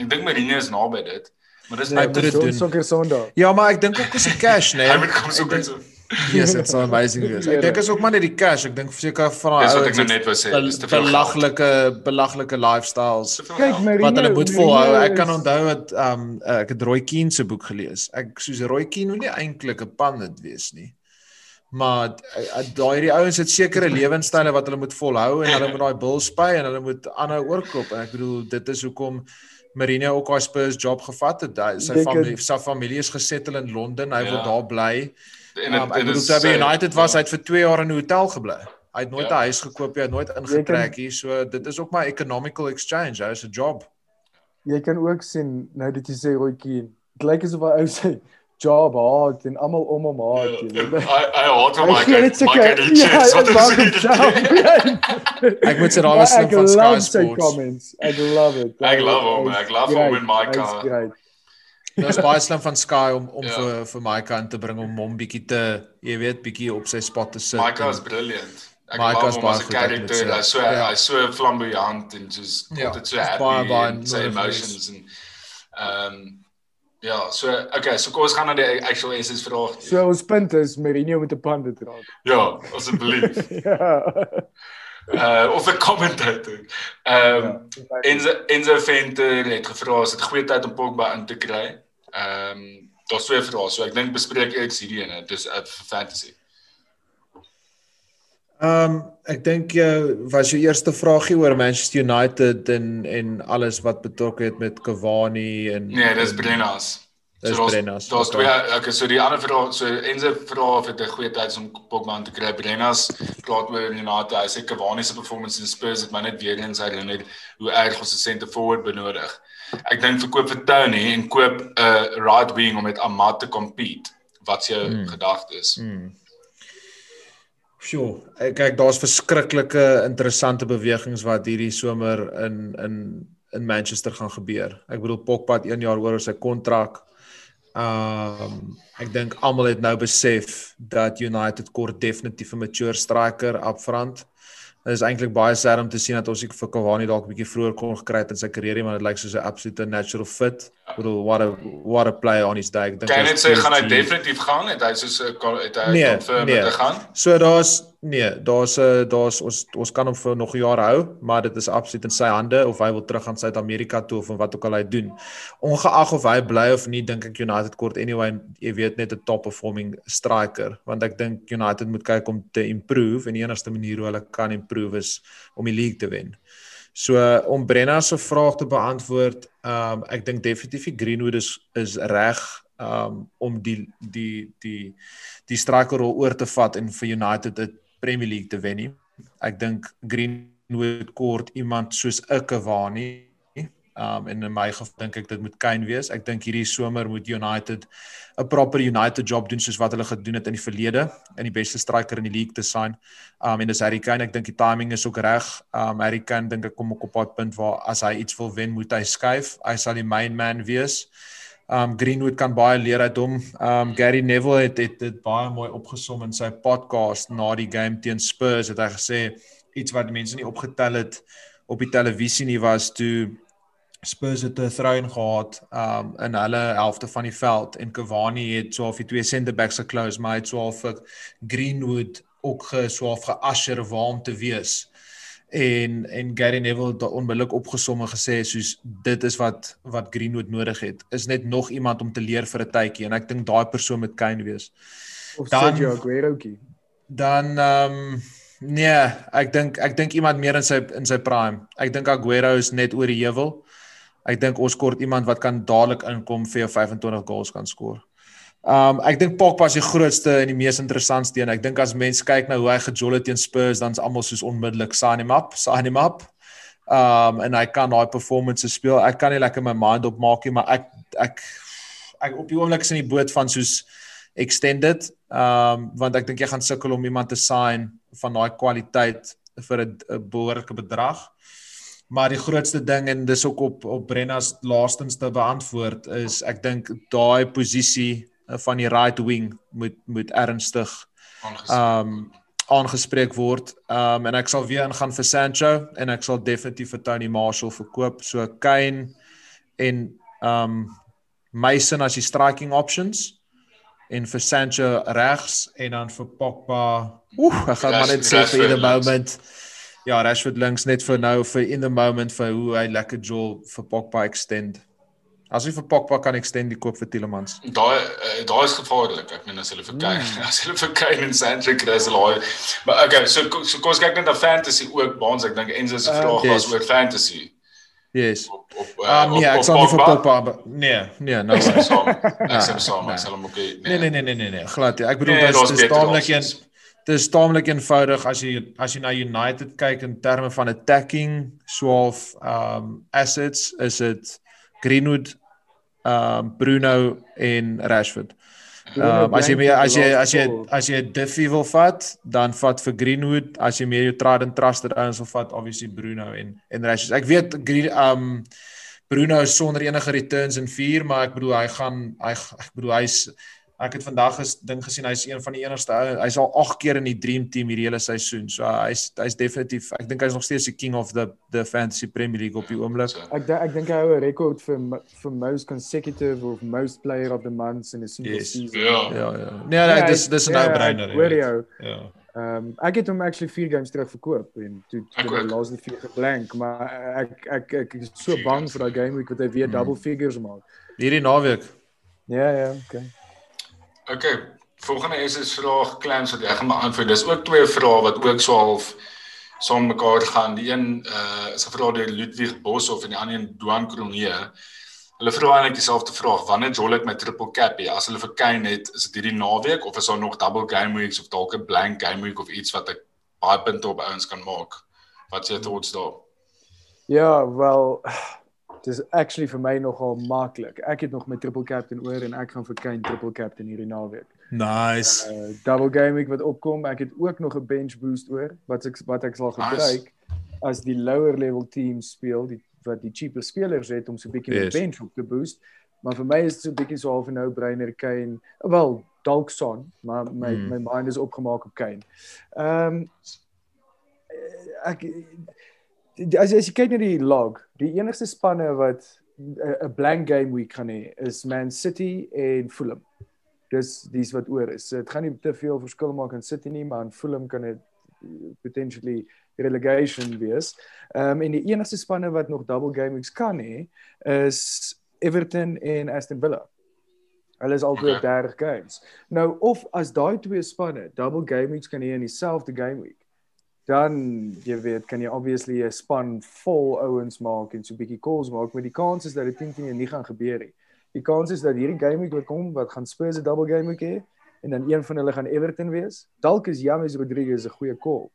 Ek dink Mourinho is naby dit. Maar dis Hy nou moet dit doen. Sokker Sondag. Ja, maar ek dink ook is die cash, nee. hy moet kom so Ek dink- goed so. Yes, it's so amazing wees. Ek dink is ook maar net die cash. Ek dink seker van Dis daai wat ek nou net wou sê, dis te veel belaglike belaglike lifestyles Kyk. Mourinho, wat hulle moet volhou. Ek kan onthou dat um ek het Roy Keane se boek gelees. Ek soos Roy Keane moet nie eintlik 'n pandit wees nie. Maar uh, uh, daai hierdie ouens het sekere lewenstyle wat hulle moet volhou en hulle moet daai bil spy en hulle moet aanhou oorkoop en ek bedoel dit is hoekom Mourinho ook daai Spurs job gevat het. Hy sy familie het- sy familie is gesettel in Londen. Hy Ja. wil daar bly. En Um, dit- ek bedoel toe by United was, ja. hy het vir 2 jaar in 'n hotel gebly. Hy het nooit 'n Ja. huis gekoop, nie, hy het nooit ingetrek nie. So dit is ook maar economical exchange, hy is 'n job. Jy kan ook sien nou dat jy sê Keane. Dit lyk asof hy ou sê job haat en almal om hom haat. Jy weet. Hy hy haat hom Hy maar hy maak hy ja, wat hy hy sê. homself. Ek moet sê daar was slim van Sky Sports. comments. Ek love it. Ek love hom, ek love hom Micah. hy's great. Dit was baie slim van Sky om om Ja. vir vir Mike aan te bring om hom bietjie te, jy weet, bietjie op sy spot te sit. En- is brilliant. Ek is hom baie goed, character. sê. Hy's so Ja. hy's so flamboyant en soos Ja, altyd so is happy baie, baie sy emotions en ehm ja, so okay, so kom ons gaan na die actual SS vraag. So ons punt is Mourinho met 'n pande raak. Ja, asseblief. ja. Uh of 'n commentator. Ehm Ja. Enzo Enzo Venter het gevra as dit goeie tyd om Pogba in te kry. Ehm um, daar's twee vrae, so ek dink bespreek eers hierdie ene, dis uh, vir fantasy. Ehm um, ek dink jou was jou eerste vragie oor Manchester United en en alles wat betrokke het met Cavani en Nee, dis en- Brennas. Dis daar's- Brennas, Daar's okay. twee okay, so die ander vraag, so Enzo vra of dit 'n goeie tyd is om Pogba te kry. Brennas praat oor United. Hy sê Cavani se performance in Spurs het my net weer eens herinner hoe erg ons 'n center forward benodig. Ek dink verkoop vir Tony en koop 'n uh, right wing om met Amat te compete. Wat is jou Hmm. gedagtes? Hmm. Sjoe, ek kyk daar's verskriklike interessante bewegings wat hierdie somer in in in Manchester gaan gebeur. Ek bedoel Pogba het 1 jaar oor sy kontrak. Um ek dink almal het nou besef dat United kort definitief 'n mature striker up front. Dit is eintlik baie sad om te sien dat ons ek vir Cavani dalk 'n bietjie vroeër kon gekry het in sy kariere, maar dit lyk soos 'n absolute natural fit. Bedoel what a what a player on his day. Ek dink Kan net sê gaan hy definitief gaan? Het hy soos 'n kon- het hy Nee, confirm nee. dat hy gaan? So daar's nee, daar's 'n daar's ons ons kan hom vir nog 'n jaar hou, maar dit is absoluut in sy hande of hy wil terug aan Suid-Amerika toe of wat ook al hy doen. Ongeag of hy bly of nie, dink ek United kort anyway, jy weet net 'n top performing striker, want ek dink United moet kyk om te improve en die enigste manier hoe hulle kan improve is om die league te wen. So om Brenna se vraag te beantwoord, ehm um, ek dink definitief Greenwood is is reg um om die die die die strikerrol oor te vat en vir United 'n Premier League te wen nie. Ek dink Greenwood kort iemand soos Cavani. Um en in my geval dink ek dit moet Kane wees. Ek dink hierdie somer moet United 'n proper United job doen soos wat hulle gedoen het in die verlede in die beste striker in die league te sign. Um en dis Harry Kane. Ek dink die timing is ook reg. Um Harry Kane dink ek kom ook op 'n punt waar as hy iets wil wen, moet hy skuif. Hy sal die main man wees. Um Greenwood kan baie leer uit hom. Um Gary Neville het het dit baie mooi opgesom in sy podcast na die game teen Spurs het hy gesê iets wat mense nie opgetel het op die televisie nie was toe Spurs het 'n throw-in gehad um in hulle helfte van die veld en Cavani het so half die twee center backs geklous maar hy het so half vir Greenwood ook ge so half geusher waar om te wees en en Gary Neville het onmiddellik opgesom en gesê soos dit is wat wat Greenwood nodig het is net nog iemand om te leer vir 'n tydjie en ek dink daai persoon moet Kane wees. Of Dan- Sergio Aguero'kie. Dan ehm um, nee, ek dink ek dink iemand meer in sy in sy prime. Ek dink Aguero is net oor die heuwel. Ek dink ons kort iemand wat kan dadelik inkom vir jou 25 goals kan skoor. Um ek dink Pogba is die grootste en die mees interessantste een. Ek dink as mense kyk na hoe hy gejol het teen Spurs, dan's almal soos onmiddellik sign him up, sign him up. Um en hy kan daai performances speel. Ek kan nie lekker my mind opmaak nie, maar ek ek ek op die oomblik is in die boot van soos extended. Um want ek dink jy gaan sukkel om iemand te sign van daai kwaliteit vir 'n behoorlike bedrag. Maar die grootste ding en dis ook op op Brenna's laastens te beantwoord is ek dink daai posisie eh, van die right wing moet moet ernstig Aangesien. um aangespreek word. Um en ek sal weer ingaan vir Sancho en ek sal definitief vir Tony Marshall verkoop. So Kane en um Mason as die striking options en vir Sancho regs en dan vir Pogba. Oeh, ek gaan maar net sê vir the Rashford links. Ja, Rashford links net vir nou vir in the moment vir hoe hy lekker jol vir Pogba extend. As hy vir Pogba kan extend die koop vir Tielemans. Daai eh, daai is gevaarlik. Ek meen as hulle vir Kane, mm. as hulle vir Kane en Sancho kry as hulle daai Maar okay, so so kom ons kyk net na fantasy ook baans. Ek dink Enzo se Uh, vraag was yes. oor fantasy. Yes. Op op uh, Ah nee, ek sal nie vir Pogba nee, nee, nou. Ek stem saam. Ek stem Ja, saam. nee. Ek sal hom ook nie. Nee nee nee nee nee nee, glad. Ek bedoel Nee, dis beter taamlik een. Dis taamlik eenvoudig as jy as jy na United kyk in terme van attacking swaalf um assets is dit Greenwood, um Bruno en Rashford. Um, as jy meer as jy as jy as jy Diffie wil vat, dan vat vir Greenwood. As jy meer jou tried and trusted ouens wil vat, obviously Bruno en en Rashford. Ek weet Green, um Bruno is sonder enige returns in 4, maar ek bedoel hy gaan hy ek bedoel hy's ek het vandag ges ding gesien hy's een van die enigste ou hy's al 8 keer in die dream team hierdie hele seisoen. So hy's hy's definitief ek dink hy's nog steeds die king of the the fantasy Premier League op die oomblik. Ek ek dink hy hou 'n rekord vir vir most consecutive of most player of the months in a single Yes. season. Ja. Ja ja. Nee, nee dis dis 'n Ja, no-brainer. jou. Ja. Ehm um, ek het hom actually 4 games terug verkoop en toe toe die laaste 4 geblank, maar ek ek ek is so bang vir daai game week wat hy weer Hmm. double figures maak. Hierdie naweek. Ja ja, okay. Okay, volgende is 'n vraag kleins wat ek gaan beantwoord. Dis ook twee vrae wat ook so half saam mekaar gaan. Die een uh is gevra deur Ludwig Boshoff en die ander een Duan Kronee. Hulle vra eintlik dieselfde vraag. Wanneer jol ek my triple cappy? As hulle vir Kane het, is dit hierdie naweek of is daar nog double game weeks of dalk 'n blank game week of iets wat ek baie punte op ouens kan maak? Wat is jou thoughts daar? Ja, wel dis actually vir my nogal maklik. Ek het nog my triple captain oor en ek gaan vir Kane triple captain hierdie naweek. Nice. Uh double game week wat opkom. Ek het ook nog 'n bench boost oor wat ek wat ek sal Nice. gebruik as die lower level teams speel, die wat die cheaper spelers het om so 'n bietjie Yes. yes. bench op te boost. Maar vir my is dit so 'n bietjie so half 'n no-brainer Kane. Wel, dalk son, maar my mm. my mind is opgemaak op Kane. Ehm um, ek as, as jy kyk na die log, die enigste spanne wat 'n 'n blank game week gaan hê is Man City en Fulham. Dis dis wat oor is. Dit gaan nie te veel verskil maak in City nie, maar in Fulham kan dit eh, potentially relegation wees. Ehm um, en die enigste spanne wat nog double game weeks kan hê is Everton en Aston Villa. Hulle is albei Okay. okay. 30 games. Nou of as daai twee spanne double game weeks kan hê in dieselfde game week, dan jy weet kan jy obviously 'n span vol ouens maak en so 'n bietjie calls maak, maar die kans is dat dit teen teen nie gaan gebeur nie. Die kans is dat hierdie game week wat kom, wat gaan Spurs 'n double game week hê en dan een van hulle gaan Everton wees. Dalk is James Rodriguez 'n goeie call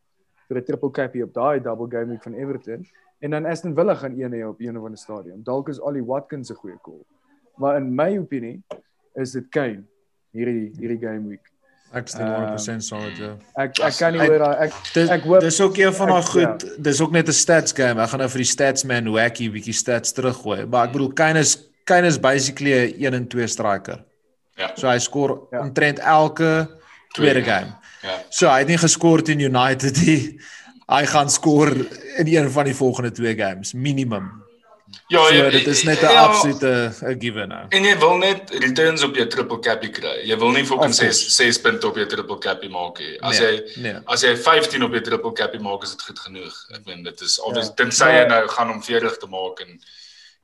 vir 'n triple cappy op daai double game week van Everton en dan Aston Villa gaan een hê op een of ander stadium. Dalk is Ollie Watkins 'n goeie call. Maar in my opinie is dit Kane hierdie hierdie game week. Ek stem 100% saam met jou. Ek ek kan nie hoor daai ek Dit Ek hoop- dis ook een van daai goed. Dis ook net 'n stats game. Ek gaan nou vir die stats man wacky bietjie stats teruggooi. Maar ek bedoel Kane is Kane is basically 'n 1 en 2 striker. Ja. So hy skoor Ja. omtrent elke tweede game. Ja. So hy het nie geskor teen United nie. Hy gaan skoor in een van die volgende twee games minimum. Ja, So jy- dit is net 'n ja, absolute 'n given nou. En jy wil net returns op jou triple cappy kry. Jy wil nie fucking Of 6 course. 6 punte op jou triple cappy maak nie. As Nee, jy nee. as jy 15 op jou triple cappy maak, is dit goed genoeg. Ek meen dit is obvious Ja. tensy jy nou gaan om 40 te maak en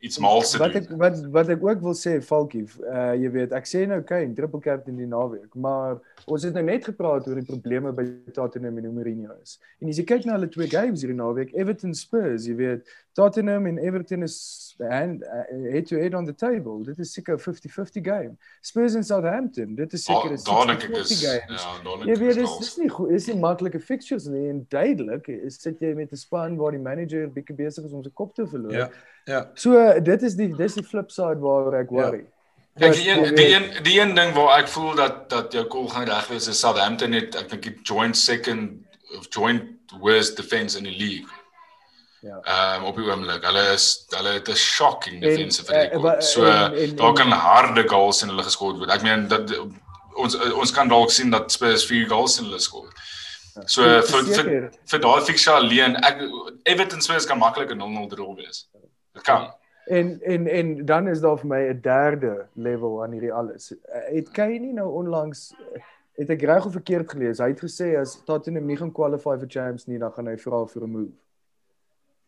iets mals te wat doen. ek wat wat ek ook wil sê Falkie, uh jy weet, ek sê nou Kane triple captain die naweek, maar ons het nou net gepraat oor die probleme by Tottenham en Mourinho is. En as jy kyk na hulle twee games hierdie naweek, Everton Spurs, jy weet, Tottenham en Everton is hand uh, head to head on the table. Dit is seker 50-50 game. Spurs en Southampton, dit is seker 'n 60-40 is game. ja, Jy weet is dis dis nie goed, is nie maklike fixtures nie en duidelik is sit jy met 'n span waar die manager bietjie besig is om sy kop te verloor. Ja. Ja. So dit is die dis die flip side waaroor ek worry. Kyk, Want die een die een die een ding waar ek voel dat dat jou call gaan reg wees is Southampton het ek dink die joint second of joint worst defense in die league. Ja. Ehm um, op die oomblik. Hulle is hulle het 'n shocking En, defensive eh, record. wa- So en- en- daar kan harde goals in hulle geskor word. Ek meen dat ons ons kan dalk sien dat Spurs 4 goals in hulle skor. So Ja, vir vir verseker. vir daai fixture alleen, ek Everton Spurs kan maklik 'n 0-0 draw wees. Dit kan. En en en dan is daar vir my 'n derde level aan hierdie alles. Het Kane nie nou onlangs het ek reg of verkeerd gelees. Hy het gesê as Tottenham nie gaan qualify vir Champions nie, dan gaan hy vra vir 'n move.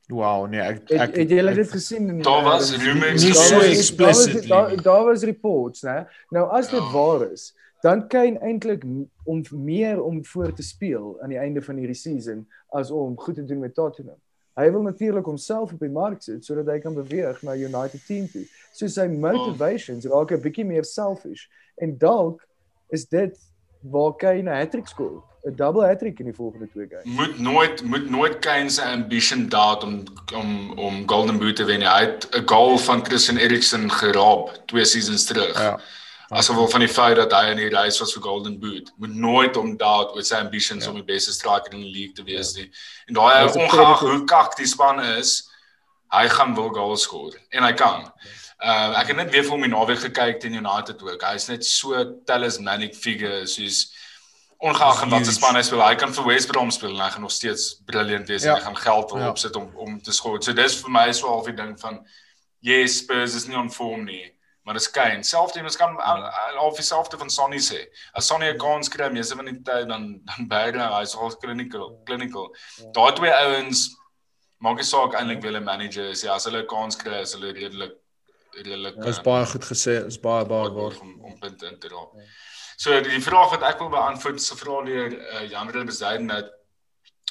Wow, nee, ek Het, ek het julle ek- dit gesien? in- Daar was rumors Nie daar so was- explicitly Daar was, daar, daar was reports, né? Nou as dit Ja. waar is, dan kan eintlik om meer om voor te speel aan die einde van hierdie season as om goed te doen met Tottenham. Hy wil natuurlik homself op die mark sit sodat hy kan beweeg na United team toe. So sy motivations raak 'n bietjie meer selfish en dalk is dit waar Kane 'n hattrick skoor, 'n double hattrick in die volgende twee games. moet nooit moet nooit Kane se ambition daad om om om Golden Boot te wen. Hy het 'n goal van Christian Eriksen geraap twee seasons terug. ja. As gevolg van die feit dat hy in die race was vir Golden Boot. Moet nooit om daad oor sy ambitions Ja. om die beste striker in die league te wees nie. En daai ongeag hoe kak die span is, hy gaan wil goals skoor en hy kan. Uh ek het net weer vir hom die naweek gekyk teen United ook. Hy's net so talismanic figure soos ongeag in watter Huge. span hy speel, hy kan vir West Brom speel en hy gaan nog steeds brilliant wees Ja. en hy gaan geld wil Ja. opsit om om te skoor. So dis vir my so half die ding van yes, Spurs is nie on form nie, maar dis Kane. Selfs mens kan al dieselfde van Sonny sê. As Sonny 'n kans kry, meeste van die tyd dan dan beide hy's al clinical, clinical. Daai twee ouens maak nie saak eintlik wie hulle manager is. Ja, as hulle 'n kans kry, is hulle redelik redelik Dit is uh, baie goed gesê, is baie baie waar. om om punte in te dra. So die vraag wat ek wil beantwoord is gevra deur uh, Jan Rille Bezuiden dat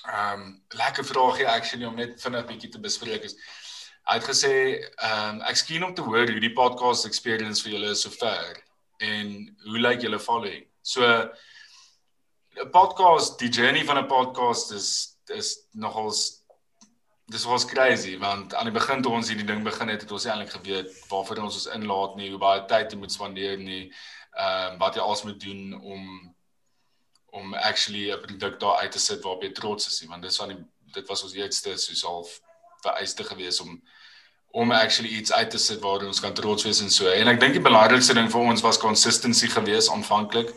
ehm um, lekker vraagie actually om net vinnig bietjie te bespreek is. Hy het gesê ehm um, ek skien om te hoor hoe die podcast experience vir julle is sover en hoe lyk julle following. So 'n podcast, die journey van 'n podcast is is nogals dis was crazy want aan die begin toe ons hierdie ding begin het, het ons eintlik geweet waarvoor ons ons inlaat nie, hoe baie tyd jy moet spandeer nie, ehm um, wat jy alles moet doen om om actually 'n produk daar uit te sit waarop jy trots is, nie, want dis van die dit was ons eerste soos half vereiste gewees om om actually iets uit te sit waar ons kan trots wees en so. En ek dink die belangrikste ding vir ons was consistency gewees aanvanklik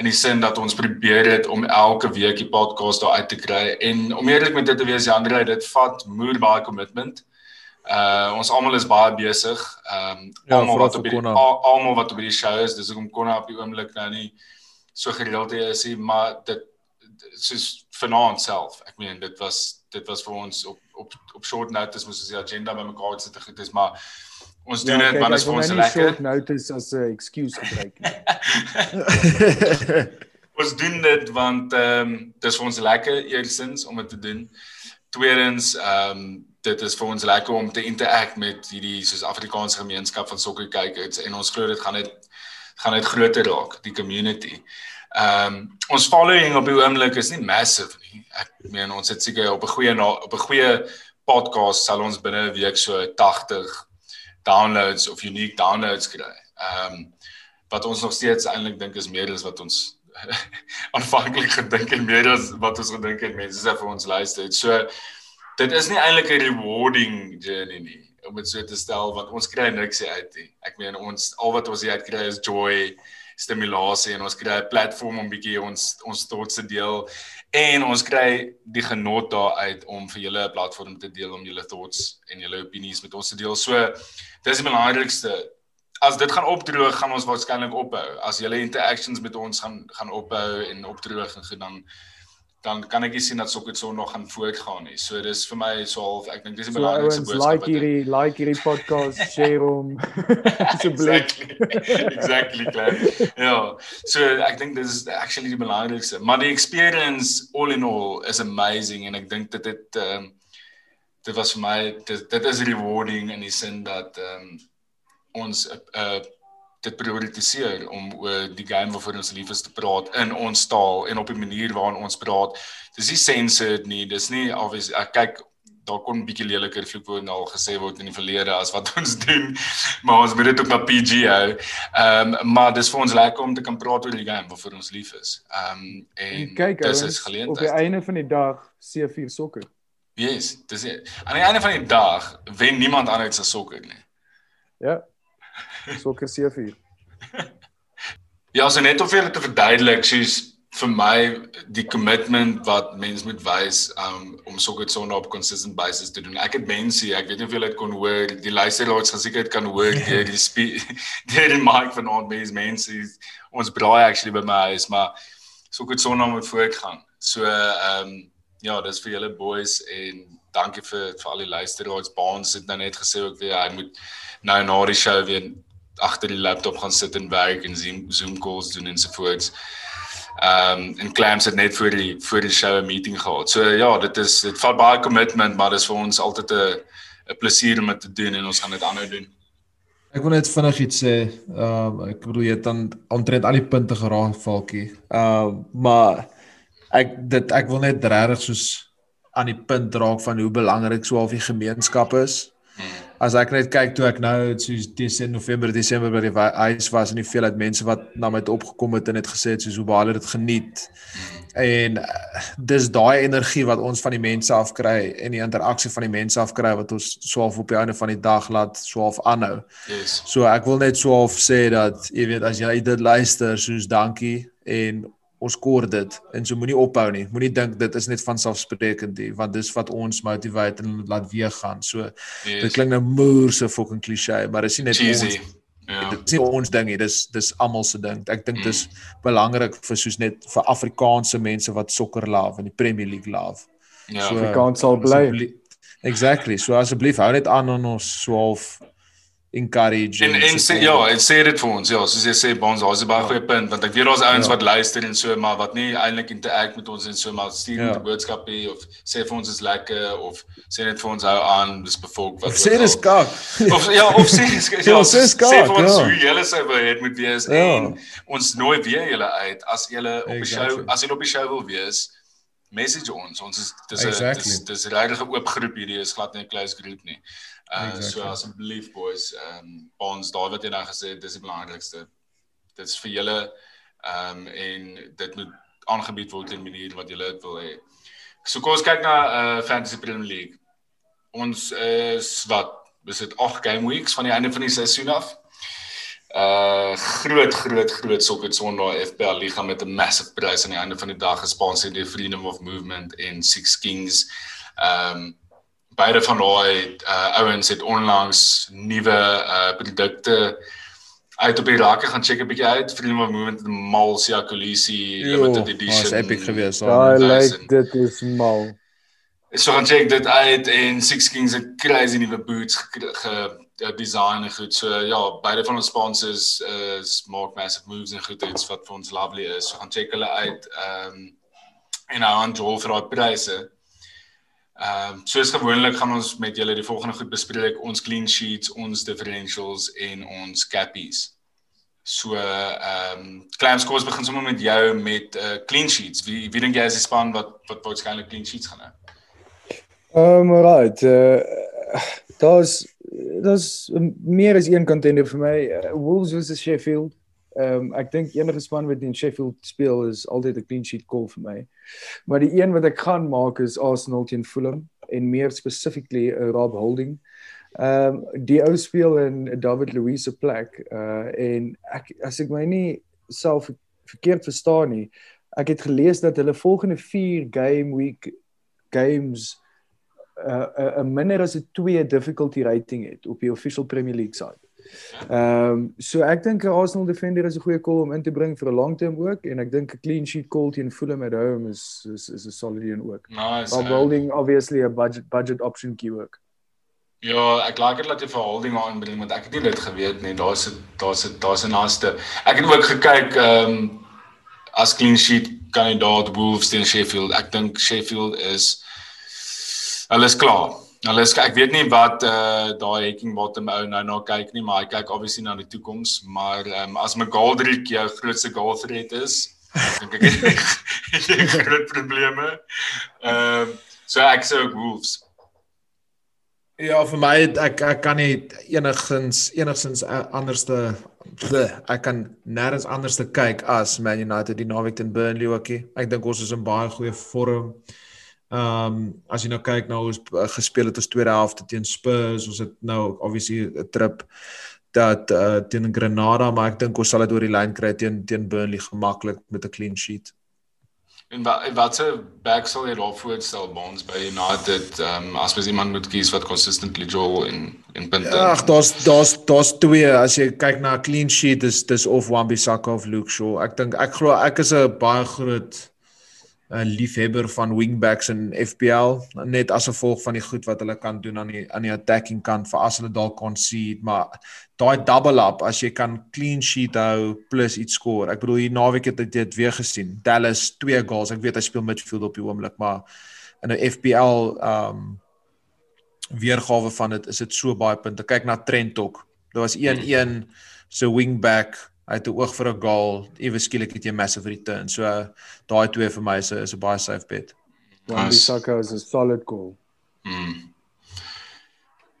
in die sin dat ons probeer het om elke week die podcast daar uit te kry en om eerlik met dit te wees Jandre dit vat moer baie commitment. Uh ons almal is baie besig. Ehm um, Ja, almal vooral wat op die almal wat op die show is, dis hoekom Konna op die oomblik nou nie so gereeld is nie, maar dit soos vanaand self. Ek meen dit was dit was vir ons op op op short notice moes ons die agenda bymekaar sit te goed is, maar ons doen dit kyk, want dit ek is vir ons lekker. short notice as 'n excuse gebruik ons doen dit want ehm um, dis vir ons lekker eersins om dit te doen. Tweedens ehm um, dit is vir ons lekker om te interact met hierdie soos Afrikaanse gemeenskap van sokkerkykers en ons glo dit gaan net gaan net groter raak die community. Ehm um, ons following op die oomblik is nie massive nie. Ek meen ons het seker op 'n goeie na- op 'n goeie podcast sal ons binne 'n week so 80 downloads of unique downloads kry. Ehm um, wat ons nog steeds eintlik dink is meer as wat ons aanvanklik gedink het meer as wat ons gedink het mense sê vir ons luister. het. So dit is nie eintlik 'n rewarding journey nie om dit so te stel want ons kry niks uit nie. Ek meen ons al wat ons uit kry is joy, stimulasie en ons kry 'n platform om bietjie ons ons trots te deel en ons kry die genot daaruit om vir julle 'n platform te deel om julle thoughts en julle opinies met ons te deel. So dis die belangrikste as dit gaan opdroog, gaan ons waarskynlik ophou. As julle interactions met ons gaan gaan ophou en opdroog en goed dan dan kan ek nie sien dat sokker so nog gaan voortgaan nie. So dis vir my so half ek dink dis die So belangrikste ouens, boodskap. like hierdie like hierdie podcast, share hom. Asseblief. exactly. exactly klaar. Ja. So ek dink dis is actually die belangrikste. Maar die experience all in all is amazing en ek dink dit het ehm um, dit was vir my dit, dit is rewarding in die sin dat ehm um, ons 'n uh, dit prioritiseer om oor die game waarvoor ons lief is te praat in ons taal en op 'n manier waarin ons praat. Dis nie censored nie. Dis nie obvious ek kyk daar kon 'n bietjie leliker vloekwoorde al gesê word in die verlede as wat ons doen. Maar ons moet dit ook na PG hou. Ehm um, maar dis vir ons lekker om te kan praat oor die game waarvoor ons lief is. Ehm um, en, En kyk dis is ouens, op die geleentheid. einde van die dag C4 sokker. Yes, dis aan die einde van die dag wen niemand anders as sokker nie. Ja. Sokker C4. Ja, so net om vir julle te verduidelik, soos vir my die commitment wat mens moet wys um, om sokker sonde op consistent basis te doen. Ek het mense, ek weet nie of julle dit kon hoor, die luisteraars geseker kan hoor deur die deur die mic van ons mense, ons braai actually by my huis, maar sokker sonde moet voortgaan. So ehm um, ja, dis vir julle boys en dankie vir vir al die luisteraars. Baans het nou net gesê ook weer hy moet nou na die show weer agter die laptop gaan sit en werk en Zoom Zoom calls doen en so voort. Ehm um, en Clams het net voor die voor die show 'n meeting gehad. So ja, dit is dit vat baie commitment, maar dit is vir ons altyd 'n 'n plesier om dit te doen en ons gaan dit aanhou doen. Ek wil net vinnig iets sê. Ehm um, ek bedoel jy het dan omtrent al die punte geraak, Falkie. Ehm uh, maar ek dit ek wil net regtig soos aan die punt raak van hoe belangrik so half die gemeenskap is. As ek net kyk toe ek nou soos Desember November Desember by die huis was en die veelheid mense wat na my toe opgekom het en het gesê het soos hoe baie hulle dit geniet. En uh, dis daai energie wat ons van die mense af kry en die interaksie van die mense af kry wat ons swaalf op die einde van die dag laat swaalf aanhou. Yes. So ek wil net swaalf sê dat jy weet as jy dit luister soos dankie en ons kort dit en so moenie ophou nie. Moenie dink dit is net van selfsprekend nie, want dis wat ons motiveer en laat weer gaan. So yes. dit klink nou moer so fucking cliché, maar dit is nie net Cheesy. ons Ja. Dit is ons ding hier. Dis dis almal se ding. Ek dink dis mm. belangrik vir soos net vir Afrikaanse mense wat sokker love en die Premier League love. Ja, so, Afrikaans sal bly. Exactly. So asseblief hou net aan aan ons 12 encourage en en sê ja, en sê dit vir ons. Ja, soos jy sê Bons, daar's 'n baie ja. goeie punt want ek weet daar's ouens ja. wat luister en so maar wat nie eintlik interact met ons en so maar stuur 'n ja. boodskap hier of sê vir ons is lekker of sê net vir ons hou aan dis bevolk wat sê dis kak. Of ja, of sê ja, sê kak. Sê vir ons ja. hoe julle sou wil hê moet wees ja. en ons nooi weer julle uit as julle op die exactly. show as julle op die show wil wees message ons ons is dis 'n exactly. dis dis regtig 'n oop groep hierdie is glad nie 'n close groep nie. Uh exactly. so asseblief boys, ehm um, ons daar wat jy nou gesê het, dis die belangrikste. Dit is vir julle ehm um, en dit moet aangebied word in 'n manier wat julle dit wil hê. So kom ons kyk na uh Fantasy Premier League. Ons is wat is dit 8 game weeks van die einde van die seisoen af. Uh groot groot groot sokker Sondag FPL liga met 'n massive prys aan die einde van die dag gesponsor deur Freedom of Movement en Six Kings. Um, beide van daai uh, ouens het onlangs nuwe uh, produkte uit op die rakke gaan check 'n bietjie uit Freedom of Movement the Malsia Colisi limited edition. Dit was epic geweest. Ja, like dit is mal. So gaan check dit uit en Six Kings het crazy nuwe boots ge design en goed. So ja, beide van ons sponsors is maak massive moves en goed iets wat vir ons lovely is. So gaan check hulle uit. Ehm um, en nou aan Joel vir daai pryse. Ehm um, soos gewoonlik gaan ons met julle die volgende goed bespreek, ons clean sheets, ons differentials en ons cappies. So ehm um, Clams kom ons begin sommer met jou met uh clean sheets. Wie wie dink jy is die span wat wat waarskynlik clean sheets gaan hê? Ehm um, right. Uh daar's daar's meer as een contender vir my. Uh, Wolves versus Sheffield. Ehm um, ek dink enige span wat in Sheffield speel is altyd 'n clean sheet call vir my. Maar die een wat ek gaan maak is Arsenal teen Fulham en meer specifically uh, Rob Holding. Ehm um, die ou speel in David Luiz se plek uh en ek as ek my nie self verkeerd verstaan nie, ek het gelees dat hulle volgende 4 game week games 'n uh, minder as 'n 2 difficulty rating het op die official Premier League site. Ehm um, so ek dink 'n Arsenal defender is 'n goeie call om in te bring vir 'n long term ook en ek dink 'n clean sheet call teen Fulham at home is is is 'n solid een ook. Nice. While holding obviously a budget budget option key work. Ja, ek like dit dat jy vir holding aanbring want ek het nie dit geweet nie. Daar's 'n daar's 'n daar's 'n naaste. Ek het ook gekyk ehm um, as clean sheet kandidaat Wolves teen Sheffield. Ek dink Sheffield is hulle is klaar. Nou les ek weet nie wat eh uh, daai hacking bottom ou nou nou kyk nie, maar hy kyk obviously na die toekoms, maar ehm um, as McGoldrick jou grootste goal threat is, dink ek het jy groot probleme. Ehm um, so ek sê ook Wolves. Ja, vir my ek ek kan nie enigins enigsins anderste ek kan nêrens anders te kyk as Man United die naweek teen Burnley ookie. Ek dink ons is in baie goeie vorm. Ehm um, as jy nou kyk na hoe ons uh, gespeel het ons tweede helfte teen Spurs, ons het nou obviously 'n trip dat uh, teen Granada, maar ek dink ons sal dit oor die lyn kry teen teen Burnley gemaklik met 'n clean sheet. En wat watse back sal jy daar voorstel by ons by United um, as mens iemand moet kies wat consistently jol en en punte. Ag, daar's daar's daar's twee as jy kyk na 'n clean sheet is dis of Wan-Bissaka of Luke Shaw. Ek dink ek glo ek is 'n baie groot 'n liefhebber van wingbacks in FPL net as gevolg van die goed wat hulle kan doen aan die aan die attacking kant vir as hulle dalk concede maar daai double up as jy kan clean sheet hou plus iets score. Ek bedoel hier naweek het ek dit weer gesien. Dallas twee goals. Ek weet hy speel midfield op die oomblik maar in 'n FPL um weergawe van dit is dit so baie punte. Kyk na Trent ook. Daar was 1-1 so wingback hy het 'n oog vir 'n goal, ewe skielik het jy massive return. So daai twee vir my is 'n is 'n baie safe bet. Wan Bissaka is 'n solid goal. Mm.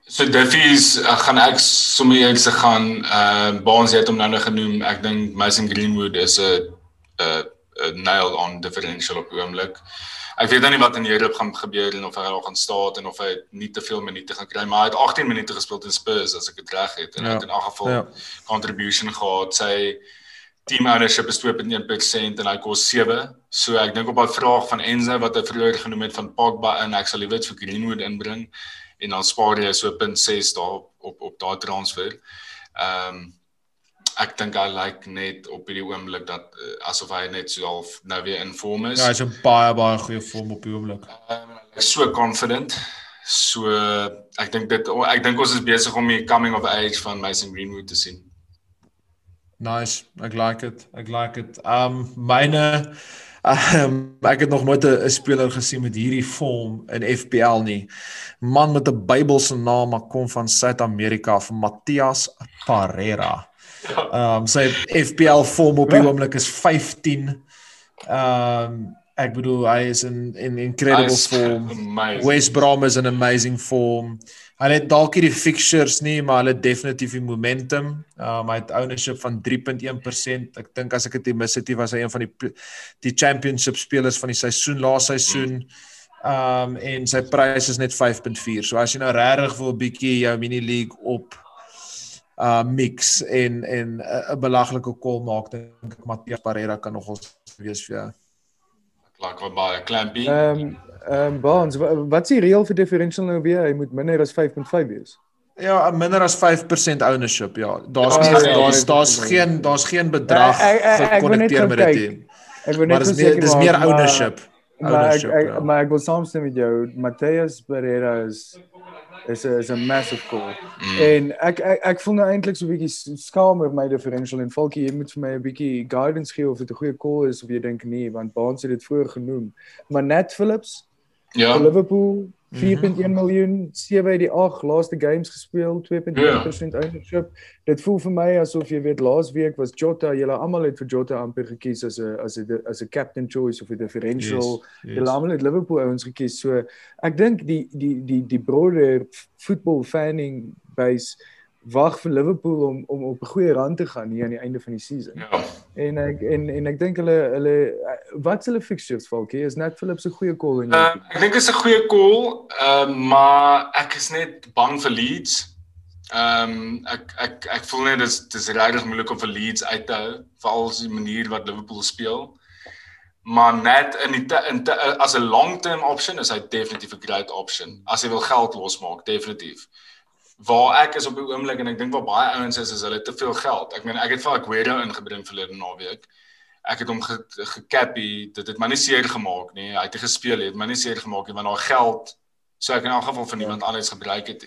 So Duffy's uh, gaan ek sommer eers se gaan uh Baans het hom nou nog genoem. Ek dink Mason Greenwood is 'n 'n nail on differential op oomblik. Ek weet nou nie wat in Europe gaan gebeur en of hy al gaan staan en of hy nie te veel minute gaan kry, maar hy het 18 minute gespeel in Spurs as ek dit reg het en ja. hy het in elk geval ja. contribution gehad. Sy team ownership is 2.1% en hy kos 7. So ek dink op daai vraag van Enzo wat hy vroeër genoem het van Pogba en ek sal liewer vir Greenwood inbring en dan spaar jy so 0.6 daar op op, op daai transfer. Ehm um, ek dink hy lyk like net op hierdie oomblik dat uh, asof hy net so half nou weer in vorm is. Ja, hy's 'n baie baie goeie vorm op die oomblik. Um, hy is so confident. So ek dink dit ek dink ons is besig om die coming of age van Mason Greenwood te sien. Nice. Ek like it. Ek like it. Um myne um, ek het nog nooit 'n speler gesien met hierdie vorm in FPL nie. Man met 'n Bybelse naam, maar kom van Suid-Amerika, van Matthias Pereira. Ehm um, sy FPL vorm op die oomblik is 15. Ehm um, ek bedoel hy is in in incredible form. West Brom is in amazing form. Hulle het dalk hierdie fixtures nie, maar hulle definitief die momentum. Ehm um, hy het ownership van 3.1%. Ek dink as ek dit mis het, was hy een van die die championship spelers van die seisoen laas seisoen. Ehm um, en sy prys is net 5.4. So as jy nou regtig wil 'n bietjie jou mini league op uh mix en en 'n uh, belaglike kol maak dink ek Matthias Pereira kan nog ons wees vir jou. Klink wel baie clampy. Ehm um, ehm um, Baans wat s'ie reël vir differential nou weer? Hy moet minder as 5.5 wees. Ja, minder as 5% ownership, ja. Daar's oh, daar's daar's geen daar's geen bedrag gekonnekteer met dit. Ek wil net sê dis meer ownership. Maar ek, ek, ja. maar ek wil saamstem met jou. Matthias Pereira is is 'n is 'n massive call. Mm. En ek ek ek voel nou eintlik so 'n bietjie skaam oor my differential en Falkie, jy moet vir my 'n bietjie guidance gee of dit 'n goeie call is of jy dink nee, want Baans het dit vroeër genoem. Maar Nat Phillips ja. Liverpool 4.1 mm -hmm. miljoen, 7 uit die 8 laaste games gespeel, 2.1% yeah. Ja. ownership. Dit voel vir my asof jy weet laas week was Jota, julle almal het vir Jota amper gekies as 'n as 'n as 'n captain choice of 'n differential. Yes, yes. Julle almal het Liverpool ouens gekies. So ek dink die die die die broader football fanning base wag vir Liverpool om om op 'n goeie rand te gaan hier aan die einde van die season. Ja. En ek en en ek dink hulle hulle wat hulle fixtures Falkie is net Philips 'n goeie call en uh, ek dink is 'n goeie call, uh, maar ek is net bang vir Leeds. Ehm um, ek ek ek voel net dis dis regtig moeilik om vir Leeds uit te hou veral die manier wat Liverpool speel. Maar net in die in te, as 'n long-term option is hy definitief 'n great option. As jy wil geld losmaak, definitief waar ek is op die oomblik en ek dink waar baie ouens is is hulle te veel geld. Ek meen ek het vir Aguero ingebring verlede naweek. Ek het hom gekappie, dit het my nie seer gemaak nie. Hy het gespeel het, my nie seer gemaak nie want daar geld so ek in elk geval van iemand ja. anders gebruik het.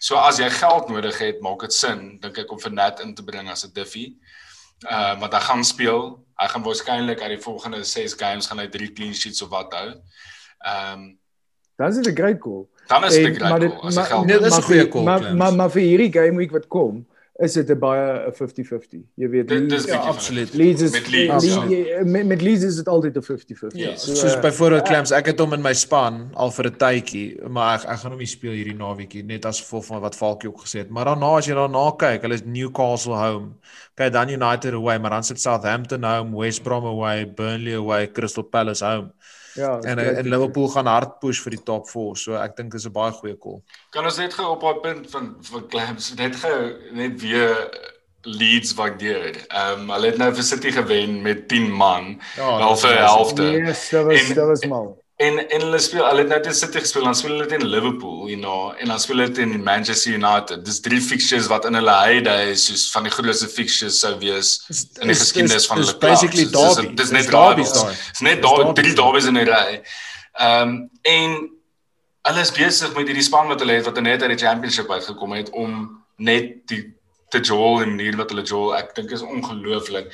So as jy geld nodig het, maak dit sin dink ek om vir Nat in te bring as 'n diffie. Uh want hy gaan speel. Hy gaan waarskynlik uit die volgende 6 games gaan hy 3 clean sheets of wat hou. Ehm um, Dan is dit 'n great call. Dan is dit 'n call. As jy geld. Nee, dis 'n goeie call. Maar maar maar vir hierdie game week wat kom, is dit 'n baie 50-50. Jy weet, dit, Leeds, ja, absoluut. Leeds is met Leeds, ja. Ja, met, met Leeds is dit altyd 'n 50-50. Ja, so, soos uh, byvoorbeeld Clamps, ek het hom in my span al vir 'n tydjie, maar ek ek gaan hom nie speel hierdie naweekie net as gevolg van wat Falkie ook gesê het. Maar daarna as jy daarna kyk, hulle is Newcastle home. Kyk dan United away, maar dan sit Southampton home, West Brom away, Burnley away, Crystal Palace home. Ja, en en Liverpool gaan hard push vir die top 4, so ek dink dis 'n baie goeie call. Kan ons net gou op daai punt van van Clamps net gou net weer Leeds waardeer. Ehm um, hulle het nou vir City gewen met 10 man, Ja, wel vir 'n helfte. Yes, dat was En- dat was mal. En en hulle speel hulle het nou teen City gespeel, dan speel hulle teen Liverpool, you know, en dan speel hulle teen Manchester United. Dis drie fixtures wat in hulle heyday soos van die grootste fixtures sou wees in die geskiedenis van hulle Dis basically clubs. Dis-. Dis net derbies daai. Dis net Dis daar drie derbies in 'n ry. Ehm um, en hulle is besig met hierdie span wat hulle het wat net uit die championship uitgekom het om net die te jol en die manier wat hulle jol, ek dink is ongelooflik.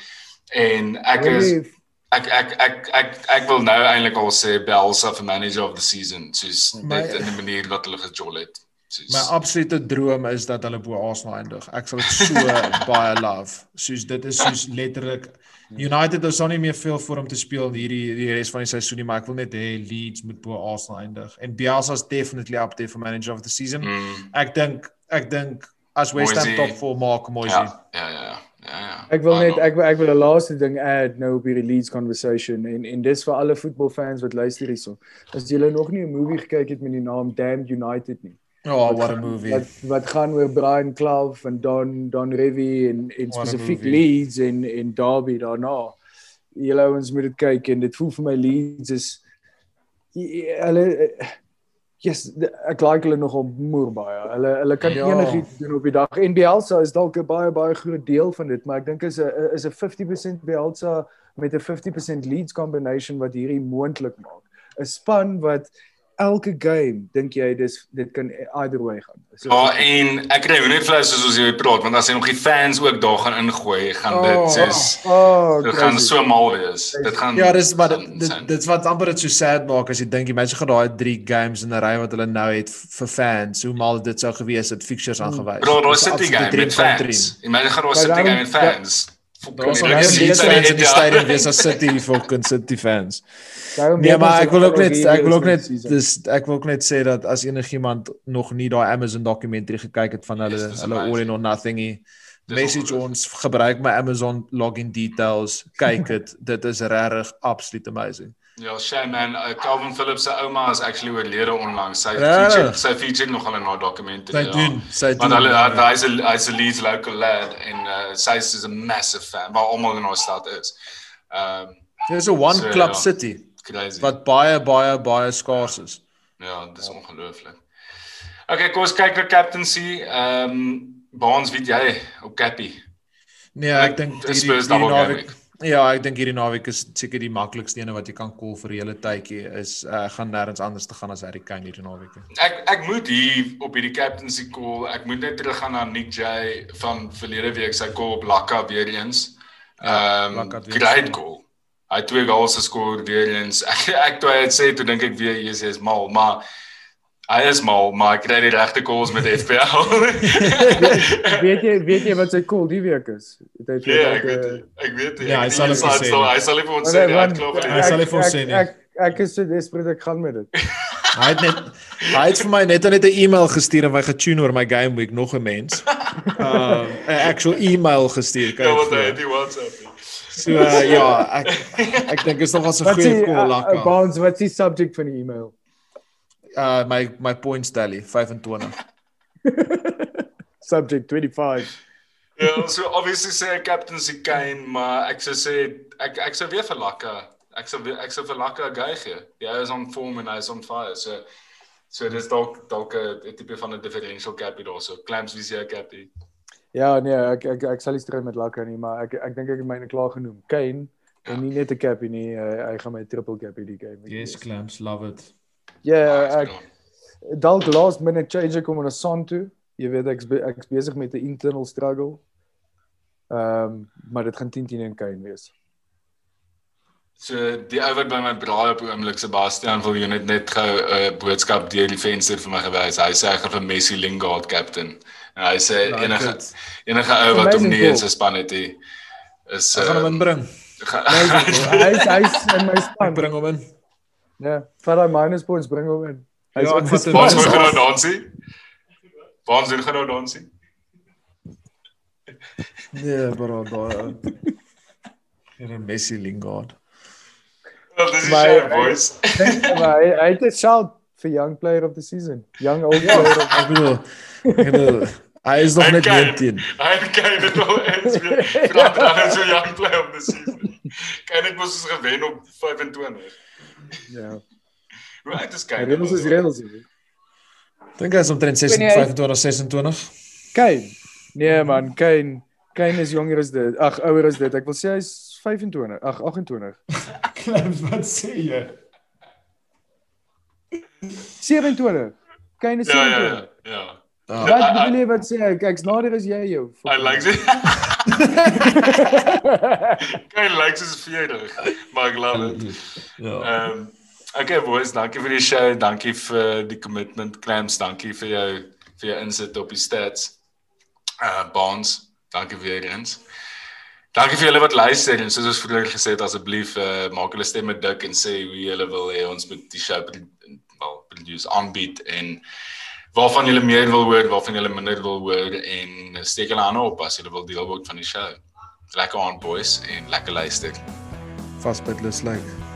En ek is Really, ek ek ek ek ek wil nou eintlik al sê Bielsa vir manager of the season, soos My- net in die manier wat hulle gejol het. Soos My absolute droom is dat hulle bo Arsenal eindig. Ek sal dit so baie love. Soos dit is soos letterlik United is nou nie meer veel vir hom te speel hierdie die res van die seisoen nie, maar ek wil net hê Leeds moet bo Arsenal eindig. En Bielsa is definitely up there for manager of the season. mm, Ek dink ek dink as West Ham top 4 maak Moisey. ja, ja, ja, ja, ja. Ek wil net ek wil- ek wil 'n laaste ding add nou op hierdie Leeds conversation en en dis vir alle voetbalfans wat luister hierso. As jy nog nie 'n movie gekyk het met die naam Damned United nie. Oh, what a movie. Wat wat gaan oor Brian Clough en Don Don Revy en en spesifiek. Leeds en en Derby daarna. Julle ouens moet dit kyk en dit voel vir my Leeds is hulle Yes, ek like hulle nogal moer baie. Hulle hulle kan ja. enigiets doen op die dag. En Bielsa is dalk 'n baie baie groot deel van dit, maar ek dink is 'n is 'n 50% Bielsa met 'n 50% Leeds combination wat hierdie moontlik maak. 'n Span wat elke game dink jy dis dit kan either way gaan. So, Ja, en ek kry nou net vleis soos ons hier praat, want as jy nog die fans ook daar gaan ingooi, gaan dit Oh, soos oh, dit gaan crazy. so mal wees. Dit gaan Ja, dis maar gaan dit dit, insane. dit wat amper dit so sad maak as jy dink die mense gaan daai 3 games in 'n ry wat hulle nou het vir fans, hoe mal dit sou gewees het fixtures aangewys. Bro, daar City absolute game met fans. Imagine gaan daar Maar City daarom- game met fans. Daar al lekker meer seats fans in die stadion wees as City fucking City fans. Nee, maar ons ek wil ook net ek wil ook net dis ek wil ook net sê dat as enigiemand nog nie daai Amazon dokumentary gekyk het van hulle Yes, hulle all in or nothing Dis message ons gebruik my Amazon login details. Kyk dit dit is regtig absolute amazing. Ja, shame man. Uh, Calvin Phillips se ouma is actually oorlede onlangs. Sy Regtig? featured sy featured nog al in haar dokumentary. Sy doen sy doen Want hulle ja. hy's 'n hy's 'n Leeds local lad en uh, sy is 'n massive fan, waar almal in haar stad is. Um Dis 'n one So, club ja. city crazy. wat baie baie baie skaars is. Ja, dis ongelooflik. Okay, kom ons kyk na captaincy. Ehm um, Baans, weet jy op Cappy? Nee, Ek- dink Spurs hierdie double game naweek Ja, ek dink hierdie naweek is seker die maklikste ene wat jy kan call vir 'n hele tydjie is uh, gaan nêrens anders te gaan as Harry Kane hierdie naweek. Ek ek moet hier op hierdie captaincy call, ek moet net teruggaan na Nick J van verlede week sy call op Lakka weer eens. Ja, Ehm het weer great goal. Hy het twee goals geskor weer eens. Ek ek toe hy dit sê toe dink ek weer hy is mal, maar hy is mal, maar hy kry die regte calls met FPL. weet jy weet jy wat sy cool die week is? Het hy vir Ja, dalk, ek weet ek weet nie. Ja, hy Ek sal weet dit nie, nie sê sal- nie. Hy sal nie vir ons sê nie. Hy het klaar Hy verlede. sal nie vir ons ek- sê nie. Ek ek is so desperate ek gaan met dit. Hy het net hy het vir my net net 'n e-mail gestuur en my getune oor my game week nog 'n mens. Um 'n actual e-mail gestuur. Ja, wat hy Kyk. het die WhatsApp. nie. So uh, ja, ek ek dink is nog wel 'n Wat goeie call uh, Laka. Bounce wat is die subject van die e-mail? Uh my my points tally 25. Subject 25. Ja, so obviously sê ek captaincy Kane, maar ek sou sê ek ek sou weer vir Lakka. Ek sou weer- ek sou vir Lakka 'n guy gee. Hy is on form en hy is on fire. So so dis dalk dalk 'n tipe van 'n differential cappy daarso. Clamps wie se cappy. Ja, nee, ek ek ek sal nie stry met Lakker nie, maar ek ek dink ek het myne klaar genoem. Kane en nie net 'n cappy nie, hy, hy gaan my triple cappy die game. Yes, clamps, love it. Ja, ek dalk last minute change kom na Son toe. Jy weet ek's be, ek's besig met 'n internal struggle. Ehm, um, maar dit gaan 10-10 in Kane wees. So die ou wat by my braai op oomblik Sebastian wil jy net net gou 'n uh, boodskap deur die venster vir my gewys. Hy sê hy gaan vir Messi Lingard captain. En hy sê Like enige it. enige ou wat hom nie in sy span het nie is Ek gaan hom ehm, inbring. Hy's hy's in my span. bring hom in. Ja, vat hy minus points bring hom in. Hy's Ja, op ek die vat hom span. Waar is hy nou dansie? Waar is hy nou dansie? Nee, bro, daai. Hier Messi Lingard. Wel, dis hy- boys. maar hy hy het 'n shout vir young player of the season. Young old player. Of, Ek bedoel ek bedoel Hy is nog Hy net kan. 19. Hy dit eens weer. Vra dan so jong bly op die season. Kyk net mos ons gewen op 25. Ja. Hoe uit is kyk. Reels is reels. Dink hy is omtrent 26, Nee, hy- 25, 26. Kane. Nee man, Kane. Kane is jonger as dit. Ag, ouer as dit. Ek wil sê hy's 25. Ag, 28. Klams, wat sê jy? 27. Kane is Ja ja 27. ja. ja. Ah, Wat bedoel jy wat sê ek? Ek's nader as jy jou. Hy lyk so Kyk lyk soos 40, maar ek love it. ja. Ehm okay boys, dankie vir die show, dankie vir die commitment clams, dankie vir jou vir jou insit op die stats. Uh bonds, dankie weer eens. Dankie vir julle wat luister en soos ons vroeër gesê het asseblief uh, maak julle stemme dik en sê hoe julle wil hê ons moet die show wel produce aanbied en waarvan julle meer wil hoor, waarvan julle minder wil hoor en steek julle hande op as julle wil deel word van die show. Lekker aan boys en lekker luister. Vasbyt lus lyk.